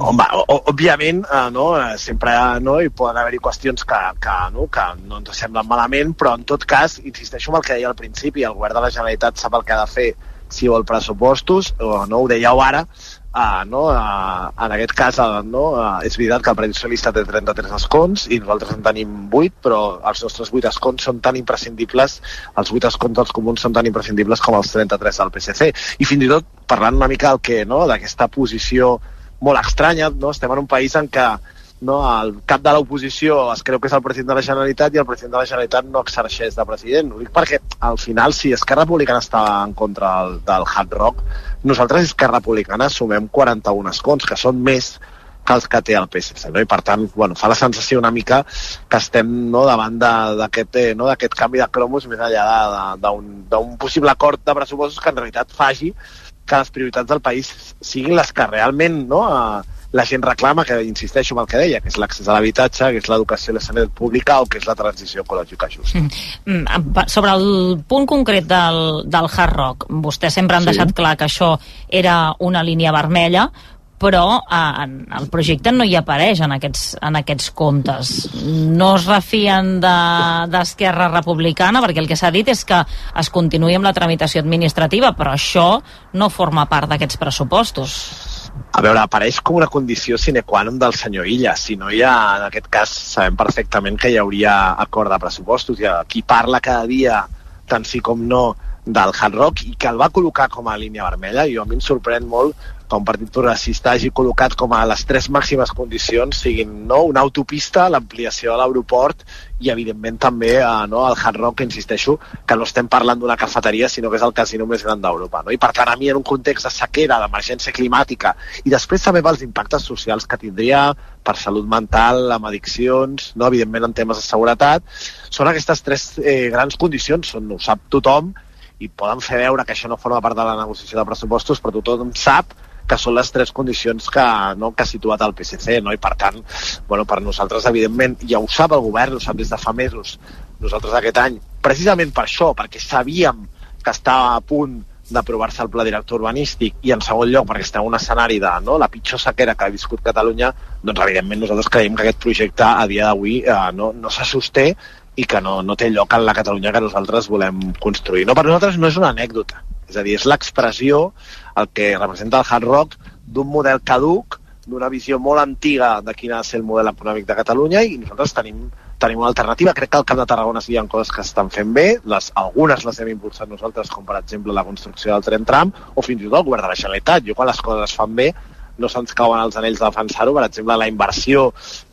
Home, òbviament, eh, no, eh, sempre no, hi poden haver-hi qüestions que, que, no, que no ens semblen malament, però en tot cas, insisteixo en el que deia al principi, el govern de la Generalitat sap el que ha de fer si vol pressupostos, o no ho dèieu ara, Uh, no? uh, en aquest cas uh, no? és veritat que el Partit Socialista té 33 escons i nosaltres en tenim 8 però els nostres 8 escons són tan imprescindibles els 8 escons dels comuns són tan imprescindibles com els 33 del PSC i fins i tot parlant una mica del que no? d'aquesta posició molt estranya no? estem en un país en què no, el cap de l'oposició es creu que és el president de la Generalitat i el president de la Generalitat no exerceix de president. Ho dic perquè al final, si Esquerra Republicana està en contra del, del Hard Rock, nosaltres Esquerra Republicana sumem 41 escons, que són més que els que té el PSC. No? I per tant, bueno, fa la sensació una mica que estem no, davant d'aquest eh, no, canvi de cromos més enllà d'un possible acord de pressupostos que en realitat faci que les prioritats del país siguin les que realment no, eh, la gent reclama, que insisteixo en el que deia, que és l'accés a l'habitatge, que és l'educació i la sanitat pública o que és la transició ecològica justa. Mm. Mm, sobre el punt concret del, del Hard Rock, vostès sempre han sí. deixat clar que això era una línia vermella, però eh, el projecte no hi apareix en aquests, en aquests comptes. No es refien d'Esquerra de, Republicana, perquè el que s'ha dit és que es continuï amb la tramitació administrativa, però això no forma part d'aquests pressupostos. A veure, apareix com una condició sine qua non del senyor Illa. Si no hi ha, en aquest cas, sabem perfectament que hi hauria acord de pressupostos. Ha qui parla cada dia, tant sí com no, del Hard Rock i que el va col·locar com a línia vermella i a mi em sorprèn molt que un partit progressista hagi col·locat com a les tres màximes condicions siguin no, una autopista, l'ampliació de l'aeroport i evidentment també eh, no, el Hard Rock, que insisteixo, que no estem parlant d'una cafeteria sinó que és el casino més gran d'Europa. No? I per tant a mi en un context de sequera, d'emergència climàtica i després també pels impactes socials que tindria per salut mental, amb addiccions, no? evidentment en temes de seguretat, són aquestes tres eh, grans condicions, són, ho sap tothom, i poden fer veure que això no forma part de la negociació de pressupostos, però tothom sap que són les tres condicions que, no, que ha situat el PSC, no? i per tant, bueno, per nosaltres, evidentment, ja ho sap el govern, ho sap des de fa mesos, nosaltres aquest any, precisament per això, perquè sabíem que estava a punt d'aprovar-se el pla director urbanístic i en segon lloc perquè estem en un escenari de no, la pitjor sequera que ha viscut Catalunya doncs evidentment nosaltres creiem que aquest projecte a dia d'avui eh, no, no se sosté i que no, no té lloc en la Catalunya que nosaltres volem construir. No, per nosaltres no és una anècdota, és a dir, és l'expressió, el que representa el hard rock, d'un model caduc, d'una visió molt antiga de quin ha de ser el model econòmic de Catalunya i nosaltres tenim, tenim una alternativa. Crec que al Camp de Tarragona sí hi ha coses que estan fent bé, les, algunes les hem impulsat nosaltres, com per exemple la construcció del tren tram, o fins i tot el govern de la Generalitat. Jo quan les coses es fan bé no se'ns cauen els anells de defensar-ho, per exemple, la inversió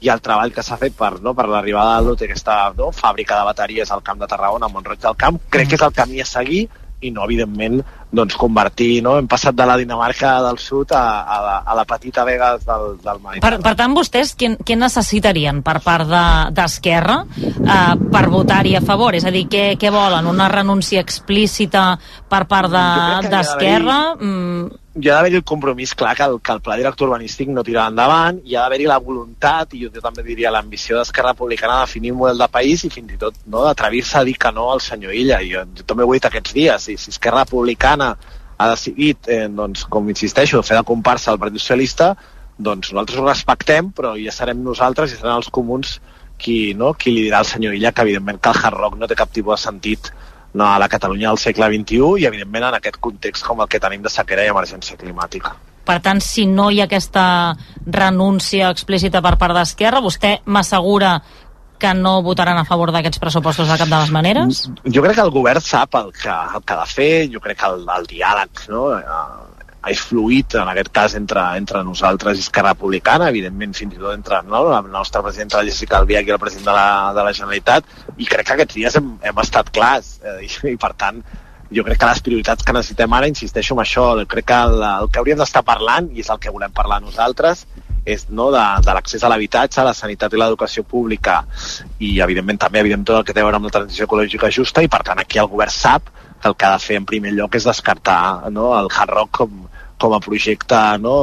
i el treball que s'ha fet per, no, per l'arribada de l'UTE, aquesta no, fàbrica de bateries al Camp de Tarragona, a Montroig del Camp, crec que és el camí a seguir i no, evidentment, doncs, convertir... No? Hem passat de la Dinamarca del Sud a, a, la, a la petita Vega del, del Mediterrani. Per, per tant, vostès què, què necessitarien per part d'Esquerra de, eh, per votar-hi a favor? És a dir, què, què volen? Una renúncia explícita per part d'Esquerra? De, mm hi ha d'haver-hi el compromís clar que el, que el pla director urbanístic no tirarà endavant, hi ha d'haver-hi la voluntat, i jo, també diria l'ambició d'Esquerra Republicana de definir un model de país i fins i tot no, d'atrevir-se a dir que no al senyor Illa. Jo, jo també ho he dit aquests dies, i si Esquerra Republicana ha decidit, eh, doncs, com insisteixo, fer de comparsa al Partit Socialista, doncs nosaltres ho respectem, però ja serem nosaltres i seran els comuns qui, no, qui li dirà al senyor Illa que evidentment que el hard rock no té cap tipus de sentit no, a la Catalunya del segle XXI i, evidentment, en aquest context com el que tenim de sequera i emergència climàtica. Per tant, si no hi ha aquesta renúncia explícita per part d'Esquerra, vostè m'assegura que no votaran a favor d'aquests pressupostos de cap de les maneres? Jo crec que el govern sap el que, el que ha de fer, jo crec que el, el diàleg no? És fluid, en aquest cas, entre, entre nosaltres i Esquerra Republicana, evidentment fins i tot entre no, la nostra presidenta Jessica Albiach i el president de la, de la Generalitat, i crec que aquests dies hem, hem estat clars, eh, i, i per tant jo crec que les prioritats que necessitem ara, insisteixo en això, crec que el, el que hauríem d'estar parlant, i és el que volem parlar nosaltres, és no, de, de l'accés a l'habitatge, a la sanitat i l'educació pública i evidentment també evidentment tot el que té a veure amb la transició ecològica justa i per tant aquí el govern sap que el que ha de fer en primer lloc és descartar no, el hard rock com, com a projecte no,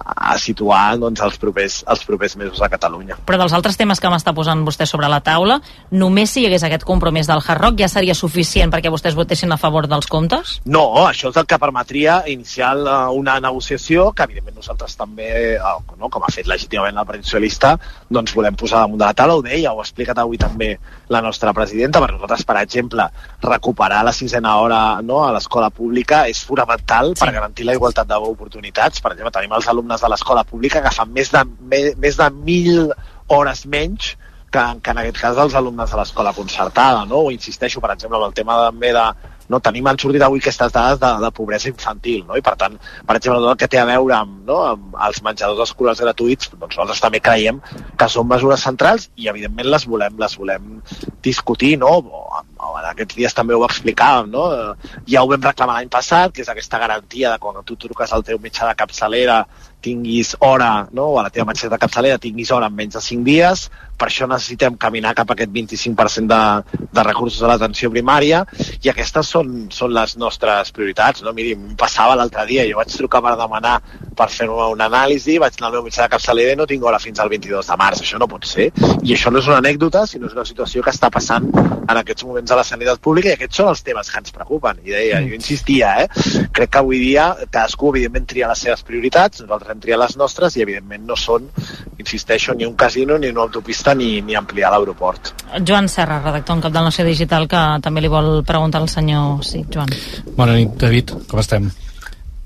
a situar doncs, els, propers, els propers mesos a Catalunya. Però dels altres temes que m'està posant vostè sobre la taula, només si hi hagués aquest compromís del Hard Rock ja seria suficient perquè vostès votessin a favor dels comptes? No, això és el que permetria iniciar una negociació que evidentment nosaltres també, eh, no, com ha fet legítimament el Partit Socialista, doncs volem posar damunt de la taula, ho deia, ho ha explicat avui també la nostra presidenta, per nosaltres, per exemple, recuperar la sisena hora no, a l'escola pública és fonamental sí. per garantir la igualtat de oportunitats. Per exemple, tenim els alumnes de l'escola pública que fan més de, més de mil hores menys que, que en aquest cas els alumnes de l'escola concertada, no? O insisteixo, per exemple, amb el tema també de, no, tenim han sortit avui aquestes dades de, de pobresa infantil, no? i per tant, per exemple, tot el que té a veure amb, no, amb els menjadors escolars gratuïts, doncs nosaltres també creiem que són mesures centrals i evidentment les volem, les volem discutir, no? O, o en aquests dies també ho explicàvem, no? Ja ho vam reclamar l'any passat, que és aquesta garantia de quan tu truques al teu metge de capçalera tinguis hora, no? o a la teva metgessa de capçalera tinguis hora en menys de 5 dies, per això necessitem caminar cap a aquest 25% de, de recursos a l'atenció primària i aquestes són, són les nostres prioritats. No? Miri, em passava l'altre dia, jo vaig trucar per demanar per fer una anàlisi, vaig anar al meu metge de capçalera i no tinc hora fins al 22 de març. Això no pot ser. I això no és una anècdota, sinó és una situació que està passant en aquests moments a la sanitat pública i aquests són els temes que ens preocupen. I deia, jo insistia, eh? crec que avui dia cadascú evidentment tria les seves prioritats, nosaltres hem triat les nostres i evidentment no són, insisteixo, ni un casino, ni una autopista, ni, ni ampliar l'aeroport. Joan Serra, redactor en cap del Nació Digital, que també li vol preguntar al senyor... Sí, Joan. Bona nit, David, com estem?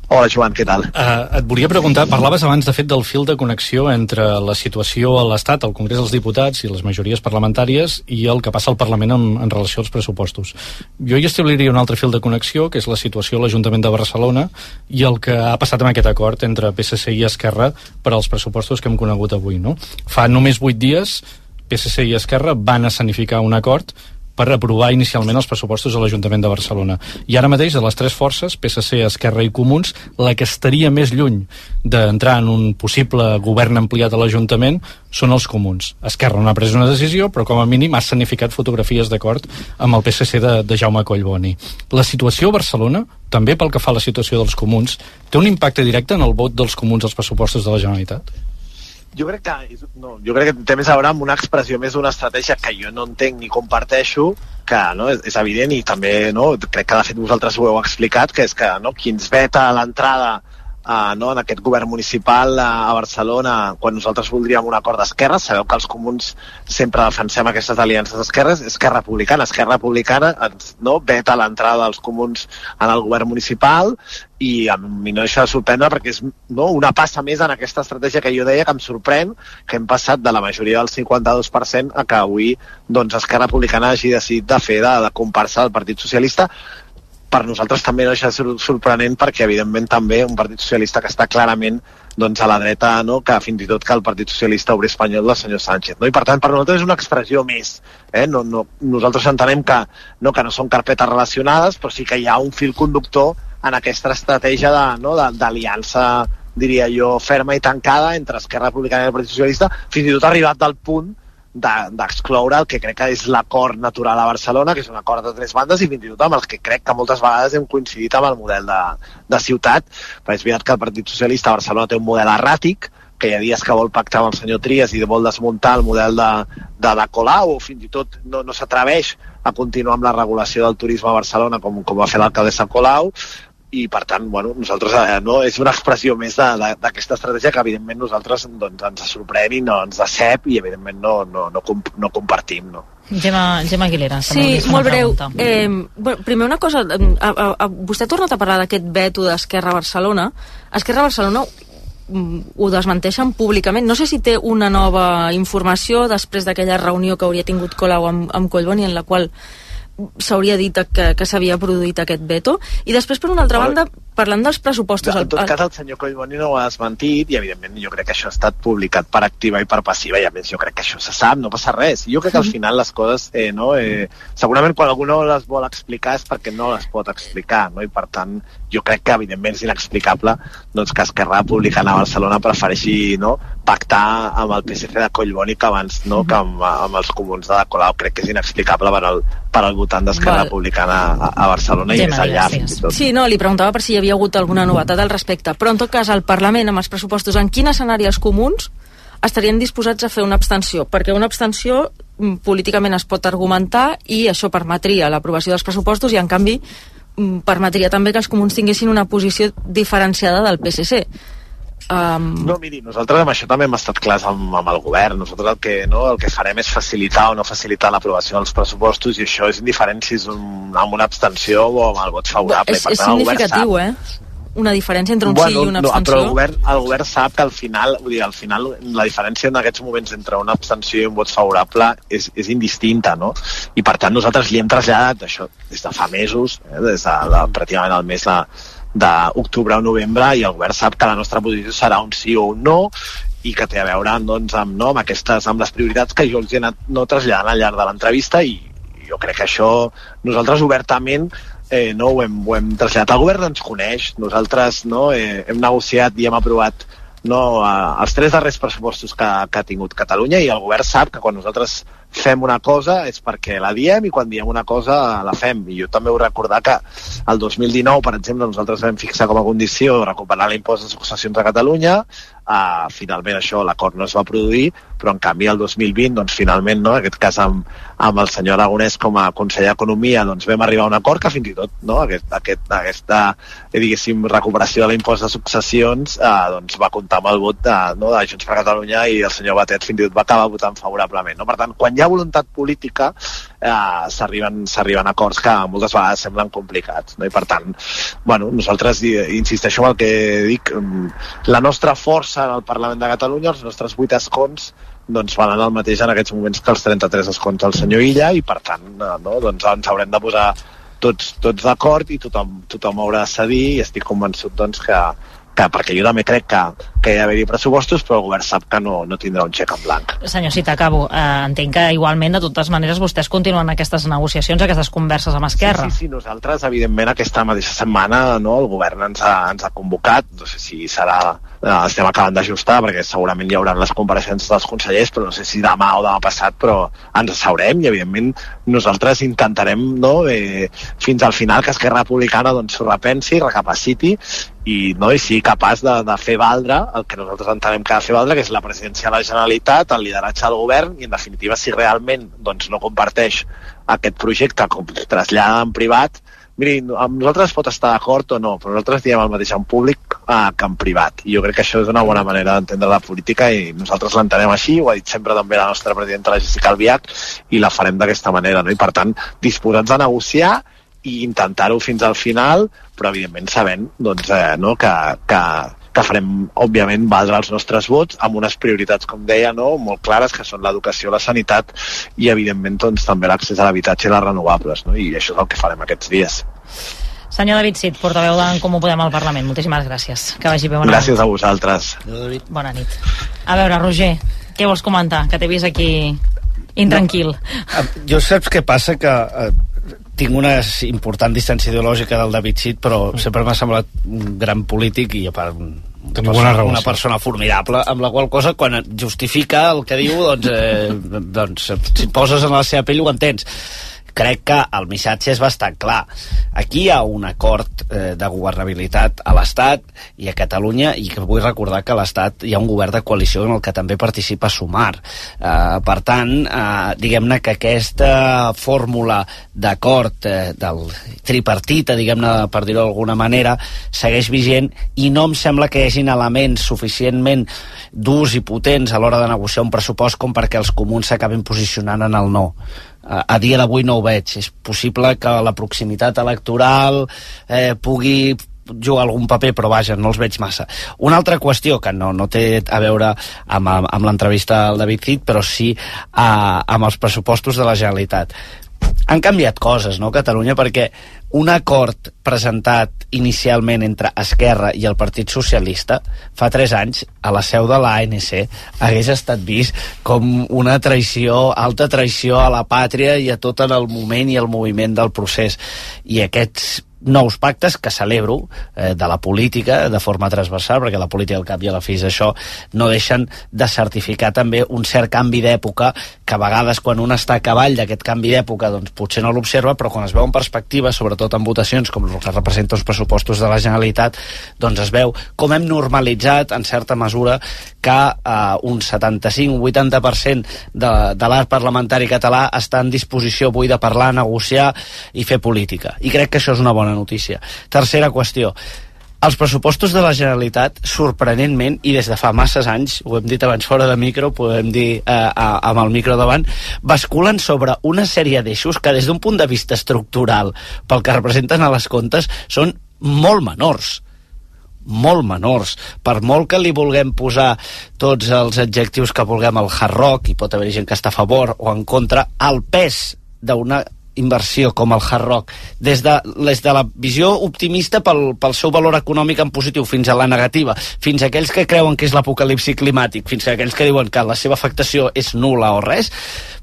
Hola, Joan, què tal? Uh, et volia preguntar, parlaves abans, de fet, del fil de connexió entre la situació a l'Estat, al Congrés dels Diputats i les majories parlamentàries i el que passa al Parlament en, en relació als pressupostos. Jo hi establiria un altre fil de connexió, que és la situació a l'Ajuntament de Barcelona i el que ha passat amb aquest acord entre PSC i Esquerra per als pressupostos que hem conegut avui. No? Fa només vuit dies PSC i Esquerra van escenificar un acord per aprovar inicialment els pressupostos a l'Ajuntament de Barcelona. I ara mateix, de les tres forces, PSC, Esquerra i Comuns, la que estaria més lluny d'entrar en un possible govern ampliat a l'Ajuntament són els comuns. Esquerra no ha pres una decisió, però com a mínim ha significat fotografies d'acord amb el PSC de, de Jaume Collboni. La situació a Barcelona, també pel que fa a la situació dels comuns, té un impacte directe en el vot dels comuns als pressupostos de la Generalitat? Jo crec que, no, jo crec que té més a veure amb una expressió més d'una estratègia que jo no entenc ni comparteixo, que no, és, és evident i també no, crec que de fet vosaltres ho heu explicat, que és que no, qui ens veta l'entrada uh, no, en aquest govern municipal a, a Barcelona quan nosaltres voldríem un acord d'esquerra. Sabeu que els comuns sempre defensem aquestes aliances d'esquerres. Esquerra Republicana. Esquerra Republicana ens no, veta l'entrada dels comuns en el govern municipal i a mi no deixa de sorprendre perquè és no, una passa més en aquesta estratègia que jo deia que em sorprèn que hem passat de la majoria del 52% a que avui doncs, Esquerra Republicana hagi decidit de fer de, de comparsa del Partit Socialista per nosaltres també no deixa de ser sorprenent perquè evidentment també un Partit Socialista que està clarament doncs, a la dreta no? que fins i tot que el Partit Socialista Obrer Espanyol del senyor Sánchez. No? I per tant, per nosaltres és una expressió més. Eh? No, no, nosaltres entenem que no, que no són carpetes relacionades, però sí que hi ha un fil conductor en aquesta estratègia d'aliança no? diria jo, ferma i tancada entre Esquerra Republicana i el Partit Socialista, fins i tot arribat del punt d'excloure de, el que crec que és l'acord natural a Barcelona, que és un acord de tres bandes i fins i tot amb els que crec que moltes vegades hem coincidit amb el model de, de ciutat, però és veritat que el Partit Socialista a Barcelona té un model erràtic, que hi ha dies que vol pactar amb el senyor Trias i vol desmuntar el model de, de la Colau o fins i tot no, no s'atreveix a continuar amb la regulació del turisme a Barcelona com, com va fer l'alcaldessa Colau i per tant, bueno, nosaltres eh, no, és una expressió més d'aquesta estratègia que evidentment nosaltres doncs, ens sorprèn i no ens decep i evidentment no, no, no, comp no compartim. No. Gemma, Gemma Aguilera. Sí, molt breu. Eh, bueno, primer una cosa, a, a, a, vostè ha tornat a parlar d'aquest veto d'Esquerra Barcelona. Esquerra Barcelona mm, ho desmenteixen públicament. No sé si té una nova informació després d'aquella reunió que hauria tingut Colau amb, amb Collboni en la qual s'hauria dit que, que s'havia produït aquest veto. I després per una altra banda parlant dels pressupostos... En tot cas, el senyor Collboni no ho ha desmentit i, evidentment, jo crec que això ha estat publicat per activa i per passiva i, a més, jo crec que això se sap, no passa res. Jo crec que al final les coses, eh, no, eh, segurament quan algú no les vol explicar és perquè no les pot explicar, no? i per tant, jo crec que, evidentment, és inexplicable doncs, que Esquerra Republicana a Barcelona prefereixi no, pactar amb el PSC de Collboni que abans no, que amb, amb els comuns de la Colau. Crec que és inexplicable per al, per al votant d'Esquerra Republicana a, a Barcelona i més enllà. Sí, no, li preguntava per si hi havia hagut alguna novetat al respecte, però en tot cas al Parlament amb els pressupostos, en quin escenari els comuns estarien disposats a fer una abstenció? Perquè una abstenció mm, políticament es pot argumentar i això permetria l'aprovació dels pressupostos i en canvi mm, permetria també que els comuns tinguessin una posició diferenciada del PSC. Um... No, miri, nosaltres amb això també hem estat clars amb, amb el govern. Nosaltres el que, no, el que farem és facilitar o no facilitar l'aprovació dels pressupostos i això és indiferent si és un, amb una abstenció o amb el vot favorable. És, és significatiu, eh? una diferència entre un bueno, sí i una abstenció? No, però el govern, el govern sap que al final, vull dir, al final la diferència en aquests moments entre una abstenció i un vot favorable és, és indistinta, no? I per tant nosaltres li hem traslladat això des de fa mesos, eh, des de, de pràcticament el mes de, d'octubre o novembre i el govern sap que la nostra posició serà un sí o un no i que té a veure doncs, amb, no, amb, aquestes, amb les prioritats que jo els he anat no, traslladant al llarg de l'entrevista i jo crec que això nosaltres obertament eh, no, ho, hem, ho hem traslladat. El govern ens coneix, nosaltres no, eh, hem negociat i hem aprovat no, eh, els tres darrers pressupostos que, que ha tingut Catalunya i el govern sap que quan nosaltres fem una cosa és perquè la diem i quan diem una cosa la fem. I jo també vull recordar que el 2019, per exemple, nosaltres vam fixar com a condició recuperar l'impost de successions a Catalunya, Uh, finalment això, l'acord no es va produir, però en canvi el 2020, doncs finalment, no, en aquest cas amb, amb el senyor Aragonès com a conseller d'Economia, doncs vam arribar a un acord que fins i tot no, aquest, aquest, aquesta, eh, diguéssim, recuperació de l'impost de successions uh, doncs va comptar amb el vot de, no, de Junts per Catalunya i el senyor Batet fins i tot va acabar votant favorablement. No? Per tant, quan hi ha voluntat política, eh, s'arriben acords que moltes vegades semblen complicats. No? I per tant, bueno, nosaltres insisteixo en el que dic, mm, la nostra força en el Parlament de Catalunya, els nostres vuit escons doncs valen el mateix en aquests moments que els 33 escons del senyor Illa i per tant eh, no, doncs ens haurem de posar tots, tots d'acord i tothom, tothom haurà de cedir i estic convençut doncs, que, que perquè jo també crec que, que hi ha d'haver pressupostos, però el govern sap que no, no tindrà un xec en blanc. Senyor Cita, acabo. Eh, entenc que igualment, de totes maneres, vostès continuen aquestes negociacions, aquestes converses amb Esquerra. Sí, sí, sí nosaltres, evidentment, aquesta mateixa setmana no, el govern ens ha, ens ha convocat, no sé si serà estem acabant d'ajustar perquè segurament hi haurà les compareixences dels consellers però no sé si demà o demà passat però ens asseurem i evidentment nosaltres intentarem no, eh, fins al final que Esquerra Republicana doncs, repensi, recapaciti i, no, i sigui capaç de, de fer valdre el que nosaltres entenem que ha de fer valdre, que és la presidència de la Generalitat, el lideratge del govern i en definitiva si realment doncs, no comparteix aquest projecte com trasllada en privat miri, amb nosaltres pot estar d'acord o no, però nosaltres diem el mateix en públic eh, que en privat. I jo crec que això és una bona manera d'entendre la política i nosaltres l'entenem així, ho ha dit sempre també la nostra presidenta, la Jessica Albiach, i la farem d'aquesta manera. No? I per tant, disposats a negociar i intentar-ho fins al final, però evidentment sabent doncs, eh, no, que, que, que farem, òbviament, valdre els nostres vots amb unes prioritats, com deia, no? molt clares, que són l'educació, la sanitat i, evidentment, doncs, també l'accés a l'habitatge i les renovables. No? I això és el que farem aquests dies. Senyor David Cid, portaveu d'en Comú Podem al Parlament, moltíssimes gràcies. Que vagi bé. Bona gràcies nit. a vosaltres. Bona nit. A veure, Roger, què vols comentar? Que t'he vist aquí intranquil. No, jo saps què passa? Que eh, tinc una important distància ideològica del David Cid, però sempre m'ha semblat un gran polític i a part una persona, una persona formidable, amb la qual cosa quan justifica el que diu doncs, eh, doncs si poses en la seva pell ho entens crec que el missatge és bastant clar. Aquí hi ha un acord eh, de governabilitat a l'Estat i a Catalunya i que vull recordar que a l'Estat hi ha un govern de coalició en el que també participa Sumar. Eh, per tant, eh, diguem-ne que aquesta fórmula d'acord eh, del tripartita, diguem-ne per dir-ho d'alguna manera, segueix vigent i no em sembla que hi hagin elements suficientment durs i potents a l'hora de negociar un pressupost com perquè els comuns s'acabin posicionant en el no a, dia d'avui no ho veig. És possible que la proximitat electoral eh, pugui jugar algun paper, però vaja, no els veig massa. Una altra qüestió que no, no té a veure amb, amb l'entrevista al David Cid, però sí a, amb els pressupostos de la Generalitat han canviat coses, no, Catalunya? Perquè un acord presentat inicialment entre Esquerra i el Partit Socialista fa tres anys a la seu de l'ANC hagués estat vist com una traïció, alta traïció a la pàtria i a tot en el moment i el moviment del procés. I aquests nous pactes que celebro eh, de la política de forma transversal, perquè la política al cap i a la fi és això, no deixen de certificar també un cert canvi d'època que a vegades quan un està a cavall d'aquest canvi d'època doncs potser no l'observa, però quan es veu en perspectiva, sobretot en votacions com el que representa els pressupostos de la Generalitat, doncs es veu com hem normalitzat en certa mesura que eh, un 75-80% de, de l'art parlamentari català està en disposició avui de parlar, negociar i fer política. I crec que això és una bona notícia. Tercera qüestió. Els pressupostos de la Generalitat, sorprenentment, i des de fa masses anys, ho hem dit abans fora de micro, podem dir eh, amb el micro davant, basculen sobre una sèrie d'eixos que des d'un punt de vista estructural, pel que representen a les comptes, són molt menors molt menors. Per molt que li vulguem posar tots els adjectius que vulguem al hard rock, i pot haver gent que està a favor o en contra, el pes d'una inversió com el Hard Rock, des de, des de la visió optimista pel, pel seu valor econòmic en positiu fins a la negativa, fins a aquells que creuen que és l'apocalipsi climàtic, fins a aquells que diuen que la seva afectació és nula o res,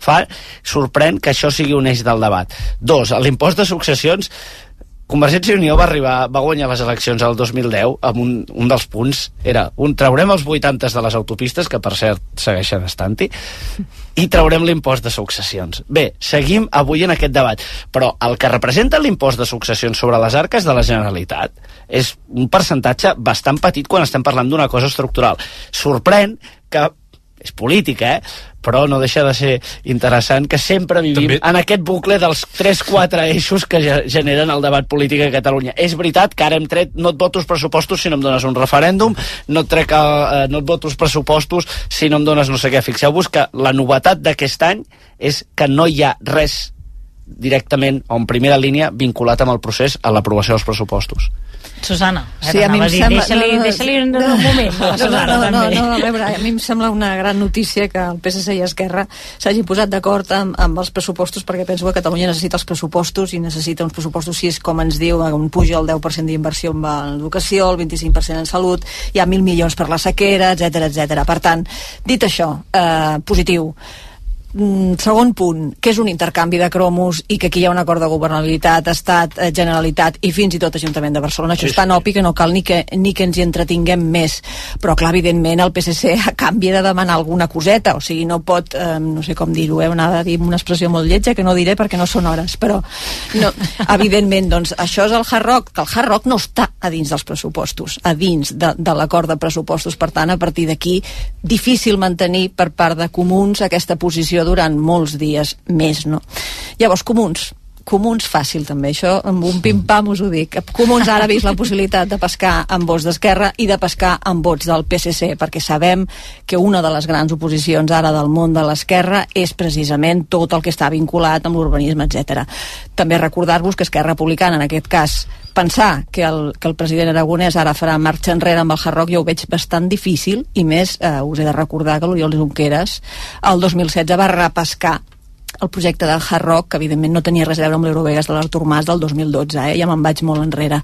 fa, sorprèn que això sigui un eix del debat. Dos, l'impost de successions Convergència i Unió va arribar, va guanyar les eleccions al 2010 amb un, un dels punts era un traurem els 80 de les autopistes, que per cert segueixen estant-hi, i traurem l'impost de successions. Bé, seguim avui en aquest debat, però el que representa l'impost de successions sobre les arques de la Generalitat és un percentatge bastant petit quan estem parlant d'una cosa estructural. Sorprèn que és política, eh? però no deixa de ser interessant que sempre vivim També... en aquest bucle dels 3-4 eixos que generen el debat polític a Catalunya. És veritat que ara hem tret, no et voto els pressupostos si no em dones un referèndum, no et, trec, eh, no et voto els pressupostos si no em dones no sé què. Fixeu-vos que la novetat d'aquest any és que no hi ha res directament o en primera línia vinculat amb el procés a l'aprovació dels pressupostos. Susana, sí, a mi em sembla... Deixa-li no, no, deixa un moment. No, Susana, no, no, no, no, a veure, a mi em sembla una gran notícia que el PSC i Esquerra s'hagi posat d'acord amb, amb els pressupostos perquè penso que Catalunya necessita els pressupostos i necessita uns pressupostos, si és com ens diu, un puja el 10% d'inversió en educació, el 25% en salut, hi ha mil milions per la sequera, etc etc. Per tant, dit això, eh, positiu, segon punt, que és un intercanvi de cromos i que aquí hi ha un acord de governabilitat, Estat, eh, Generalitat i fins i tot Ajuntament de Barcelona. Això sí, és tan obvi que no cal ni que, ni que ens hi entretinguem més. Però, clar, evidentment, el PSC a canvi de demanar alguna coseta, o sigui, no pot, eh, no sé com dir-ho, eh, anava a dir una expressió molt lletja que no diré perquè no són hores, però no, evidentment, doncs, això és el Hard Rock, que el Hard Rock no està a dins dels pressupostos, a dins de, de l'acord de pressupostos. Per tant, a partir d'aquí, difícil mantenir per part de comuns aquesta posició durant molts dies més, no? Llavors, comuns, comuns fàcil també, això amb un pim-pam us ho dic comuns ara ha vist la possibilitat de pescar amb vots d'Esquerra i de pescar amb vots del PSC perquè sabem que una de les grans oposicions ara del món de l'Esquerra és precisament tot el que està vinculat amb l'urbanisme, etc. També recordar-vos que Esquerra Republicana en aquest cas pensar que el, que el president Aragonès ara farà marxa enrere amb el Hard jo ho veig bastant difícil i més eh, us he de recordar que l'Oriol Junqueras el 2016 va repescar el projecte del Hard Rock, que evidentment no tenia res a veure amb l'Eurovegas de l'Artur Mas del 2012, eh? ja me'n vaig molt enrere.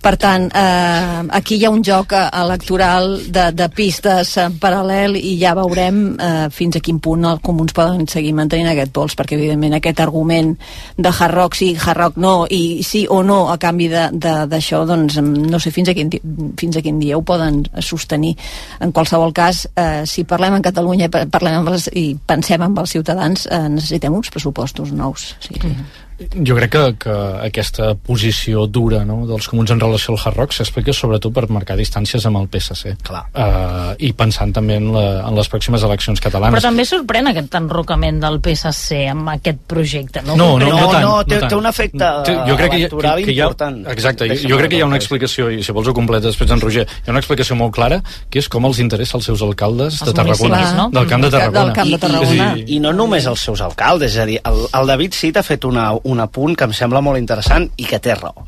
Per tant, eh, aquí hi ha un joc eh, electoral de, de pistes en paral·lel i ja veurem eh, fins a quin punt els comuns poden seguir mantenint aquest pols, perquè evidentment aquest argument de hard rock sí, hard rock no, i sí o no a canvi d'això, doncs no sé fins a, quin, fins a quin dia ho poden sostenir. En qualsevol cas, eh, si parlem en Catalunya parlem amb els, i pensem amb els ciutadans, eh, necessitem uns pressupostos nous. Sí, sí. Mm -hmm jo crec que, que aquesta posició dura no, dels comuns en relació al Hard Rock s'explica sobretot per marcar distàncies amb el PSC. Clar. Uh, I pensant també en, la, en les pròximes eleccions catalanes. Però també sorprèn aquest enrocament del PSC amb aquest projecte, no? No, no, no, no, tant, no té, no tant. té un efecte jo crec que, que, que hi ha, important. Exacte, jo, jo crec que hi ha una explicació, i si vols ho completa després en Roger, hi ha una explicació molt clara, que és com els interessa als seus alcaldes els de Tarragona, no? del camp de Tarragona. Del camp de Tarragona. I, i, I no només els seus alcaldes, és a dir, el, el David Cid ha fet una, un apunt que em sembla molt interessant i que té raó.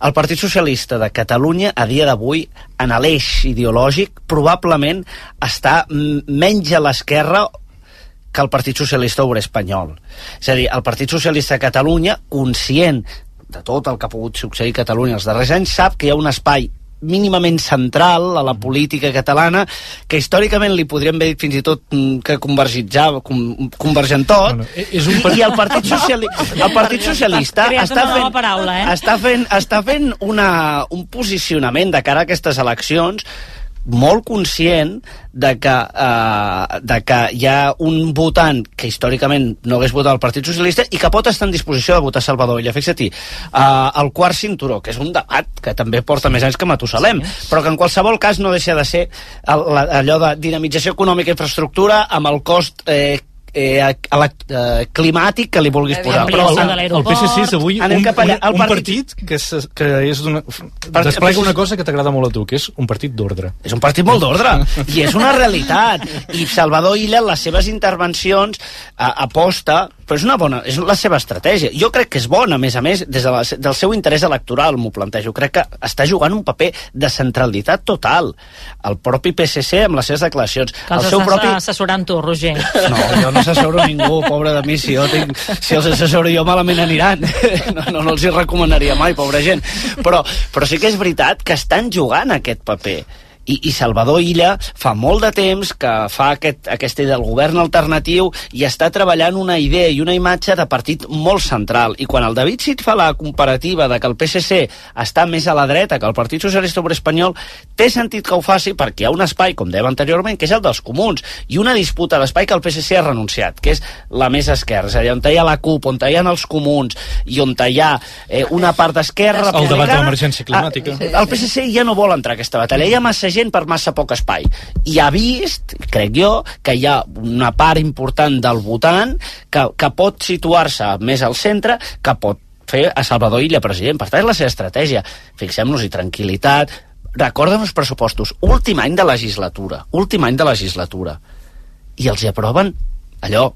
El Partit Socialista de Catalunya, a dia d'avui, en l'eix ideològic, probablement està menys a l'esquerra que el Partit Socialista Obrer Espanyol. És a dir, el Partit Socialista de Catalunya, conscient de tot el que ha pogut succeir a Catalunya els darrers anys, sap que hi ha un espai mínimament central a la política catalana que històricament li podríem haver dit fins i tot mm, que convergitzava convergent tot bueno, e-, és un part... i el Partit, <laughs> Sociali el Partit Socialista està fent, paraula, eh? està fent, està fent una, un posicionament de cara a aquestes eleccions molt conscient de que, eh, de que hi ha un votant que històricament no hagués votat el Partit Socialista i que pot estar en disposició de votar Salvador Illa. Fixa-t'hi, eh, el quart cinturó, que és un debat que també porta més anys que Matusalem, sí. però que en qualsevol cas no deixa de ser el, allò de dinamització econòmica i infraestructura amb el cost eh, eh, eh, climàtic que li vulguis posar. Però el, el PSC és avui un, un, un partit que és, que és una, desplega una cosa que t'agrada molt a tu, que és un partit d'ordre. És un partit molt d'ordre, i és una realitat. I Salvador Illa, en les seves intervencions, a, aposta però és una bona, és la seva estratègia. Jo crec que és bona, a més a més, des de la, del seu interès electoral, m'ho plantejo. Crec que està jugant un paper de centralitat total. El propi PSC amb les seves declaracions. Que els el seu propi... assessorant tu, Roger. No, jo no assessoro ningú, pobre de mi, si, jo tinc, si els assessoro jo malament aniran. <laughs> No, no, no els hi recomanaria mai, pobra gent. Però, però sí que és veritat que estan jugant aquest paper I, i Salvador Illa fa molt de temps que fa aquest, aquesta idea del govern alternatiu i està treballant una idea i una imatge de partit molt central. I quan el David Cid fa la comparativa de que el PSC està més a la dreta que el Partit Socialista Obrer Espanyol, té sentit que ho faci perquè hi ha un espai, com dèiem anteriorment, que és el dels comuns, i una disputa d'espai que el PSC ha renunciat, que és la més esquerra, és a dir, on hi ha la CUP, on hi ha els comuns, i on hi ha eh, una part d'esquerra... El debat de l'emergència climàtica. El PSC ja no vol entrar a aquesta batalla, hi ha massa gent per massa poc espai. I ha vist, crec jo, que hi ha una part important del votant que, que pot situar-se més al centre, que pot fer a Salvador Illa president. Per tant, és la seva estratègia. Fixem-nos-hi, tranquil·litat. Recorden els pressupostos. Últim any de legislatura. Últim any de legislatura. I els hi aproven allò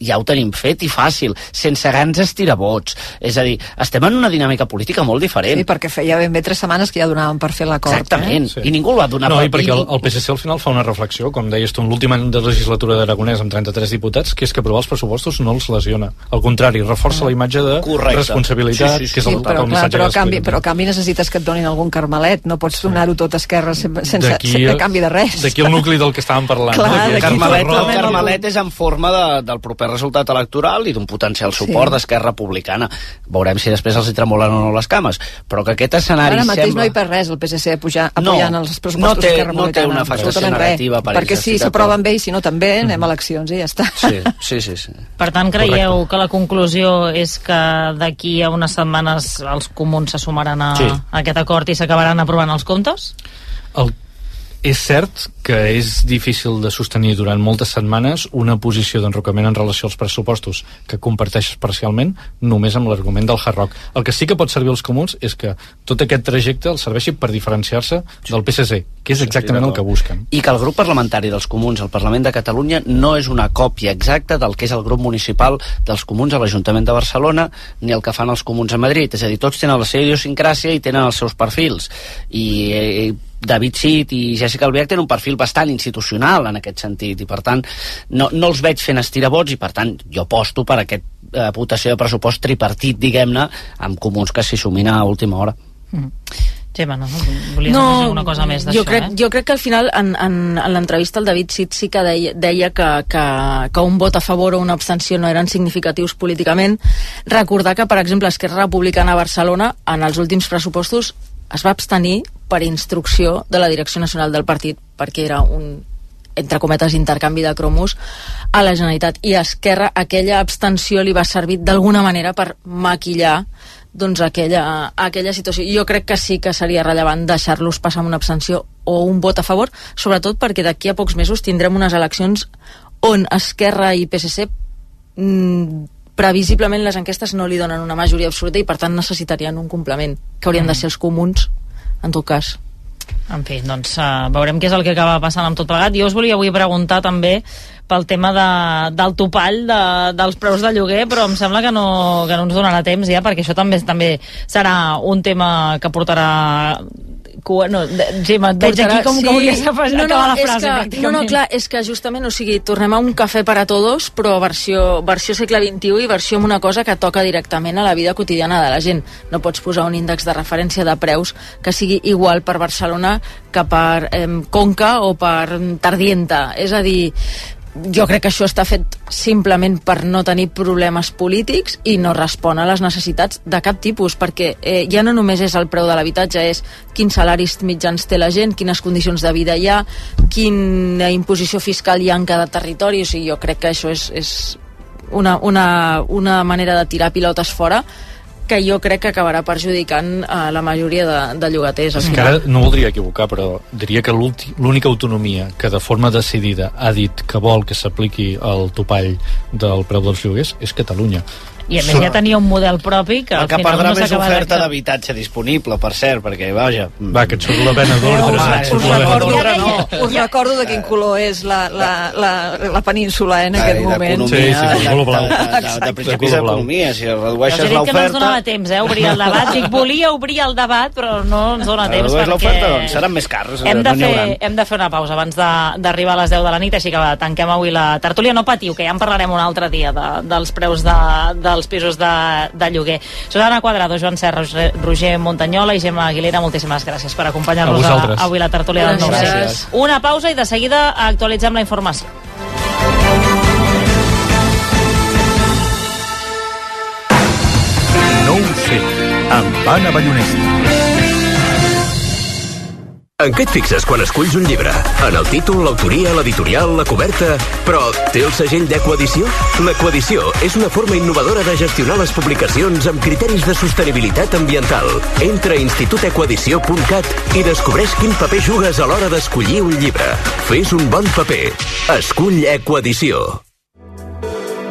ja ho tenim fet i fàcil, sense grans estirabots. És a dir, estem en una dinàmica política molt diferent. Sí, perquè feia ben bé tres setmanes que ja donaven per fer l'acord. Exactament, eh? sí. i ningú el va donar no, per... i perquè el, el PSC al final fa una reflexió, com deies tu, en l'últim any de legislatura d'Aragonès amb 33 diputats, que és que aprovar els pressupostos no els lesiona. Al contrari, reforça la imatge de Correcte. responsabilitat, Sí, sí, sí, que és el, Sí, però, el clar, missatge però, a canvi, però a canvi necessites que et donin algun carmelet, no pots donar-ho tot a esquerra sense, sense, sense a- canvi de res. D'aquí el nucli del que estàvem parlant. Clar, no? d'aquí El D'aquí Carmelet, el el Carmelet, Carmelet és en forma de, del proper resultat electoral i d'un potencial suport Sí. d'Esquerra Republicana. Veurem si després els hi tremolen o no les cames. Però que aquest escenari Ara mateix sembla... no hi perd res el PSC pujar, No, apoyant els pressupostos no té- d'Esquerra no té Republicana. una afectació negativa per Perquè si s'aproven bé i si no també, anem a eleccions i ja està. Sí, sí, sí. sí. Per tant, creieu que la conclusió és que d'aquí a unes setmanes els comuns se sumaran a, Sí. a aquest acord i s'acabaran aprovant els comptes? El, és cert que és difícil de sostenir durant moltes setmanes una posició d'enrocament en relació als pressupostos que comparteixes parcialment només amb l'argument del hard rock. El que sí que pot servir als comuns és que tot aquest trajecte el serveixi per diferenciar-se del PSC, que és exactament el que busquen. I que el grup parlamentari dels comuns al Parlament de Catalunya no és una còpia exacta del que és el grup municipal dels comuns a l'Ajuntament de Barcelona ni el que fan els comuns a Madrid. És a dir, tots tenen la seva idiosincràsia i tenen els seus perfils. I eh, David Cid i Jessica Albiach tenen un perfil bastant institucional en aquest sentit i per tant no, no els veig fent estirabots i per tant jo aposto per aquest eh, votació de pressupost tripartit, diguem-ne, amb comuns que s'hi sumin a última hora. Mm. Gemma, no? Volies no, afegir una cosa més d'això, jo crec, eh? jo crec que al final en, en, en l'entrevista el David Cid sí que deia, deia que, que, que un vot a favor o una abstenció no eren significatius políticament recordar que per exemple Esquerra Republicana a Barcelona en els últims pressupostos es va abstenir per instrucció de la Direcció Nacional del Partit perquè era un entre cometes intercanvi de cromos a la Generalitat i a Esquerra aquella abstenció li va servir d'alguna manera per maquillar doncs aquella, aquella situació. Jo crec que sí que seria rellevant deixar-los passar amb una abstenció o un vot a favor, sobretot perquè d'aquí a pocs mesos tindrem unes eleccions on Esquerra i PSC mm, previsiblement les enquestes no li donen una majoria absoluta i per tant necessitarien un complement que haurien de ser els comuns en tot cas En fi, doncs uh, veurem què és el que acaba passant amb tot plegat. Jo us volia avui preguntar també pel tema de, del topall de, dels preus de lloguer, però em sembla que no, que no ens donarà temps ja, perquè això també també serà un tema que portarà cua, no, Gemma, et veig aquí com que hauries de pas- no, no, acabar la frase, que, no, no, clar, és que justament, o sigui, tornem a un cafè per a todos, però versió, versió segle XXI i versió amb una cosa que toca directament a la vida quotidiana de la gent. No pots posar un índex de referència de preus que sigui igual per Barcelona que per eh, Conca o per Tardienta. És a dir, jo crec que això està fet simplement per no tenir problemes polítics i no respon a les necessitats de cap tipus, perquè eh, ja no només és el preu de l'habitatge, és quins salaris mitjans té la gent, quines condicions de vida hi ha, quina imposició fiscal hi ha en cada territori, o sigui, jo crec que això és, és una, una, una manera de tirar pilotes fora que jo crec que acabarà perjudicant a la majoria de, de llogaters. És que ara no voldria equivocar, però diria que l'única autonomia que de forma decidida ha dit que vol que s'apliqui el topall del preu dels lloguers és Catalunya. I a més ja tenia un model propi que al El que final perdrà no més oferta d'habitatge disponible, per cert, perquè, vaja... Va, que et surt la vena d'ordre. Surt us recordo- d'ordre. no, us recordo de quin color és la, la, la, la península eh, en aquest moment. Sí, sí, de color blau. de, de, de, de principis d'economia, si Ja redueixes he dit que no ens l'oferta... donava temps, eh, obrir el debat. Dic, volia obrir el debat, però no ens dona temps Redueix perquè... l'oferta, doncs seran més cars, Hem no de, fer, hem de fer una pausa abans de- d'arribar a les 10 de la nit, així que va, tanquem avui la tertúlia. No patiu, que ja en parlarem un altre dia de, dels preus de, de dels pisos de, de lloguer. Susana Quadrado, Joan Serra, Roger Montanyola i Gemma Aguilera, moltíssimes gràcies per acompanyar-nos avui a la tertúlia del 9 Una pausa i de seguida actualitzem la informació. No ho sé, amb Anna Ballonesta. En què et fixes quan esculls un llibre? En el títol, l'autoria, l'editorial, la coberta... Però té el segell d'Ecoedició? L'Ecoedició és una forma innovadora de gestionar les publicacions amb criteris de sostenibilitat ambiental. Entra a institutecoedició.cat i descobreix quin paper jugues a l'hora d'escollir un llibre. Fes un bon paper. Escull Ecoedició.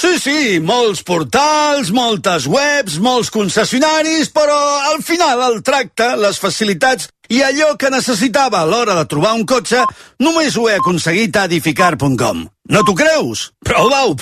Sí, sí, molts portals, moltes webs, molts concessionaris, però al final el tracte, les facilitats i allò que necessitava a l'hora de trobar un cotxe només ho he aconseguit a edificar.com. No t'ho creus? Prova-ho, prova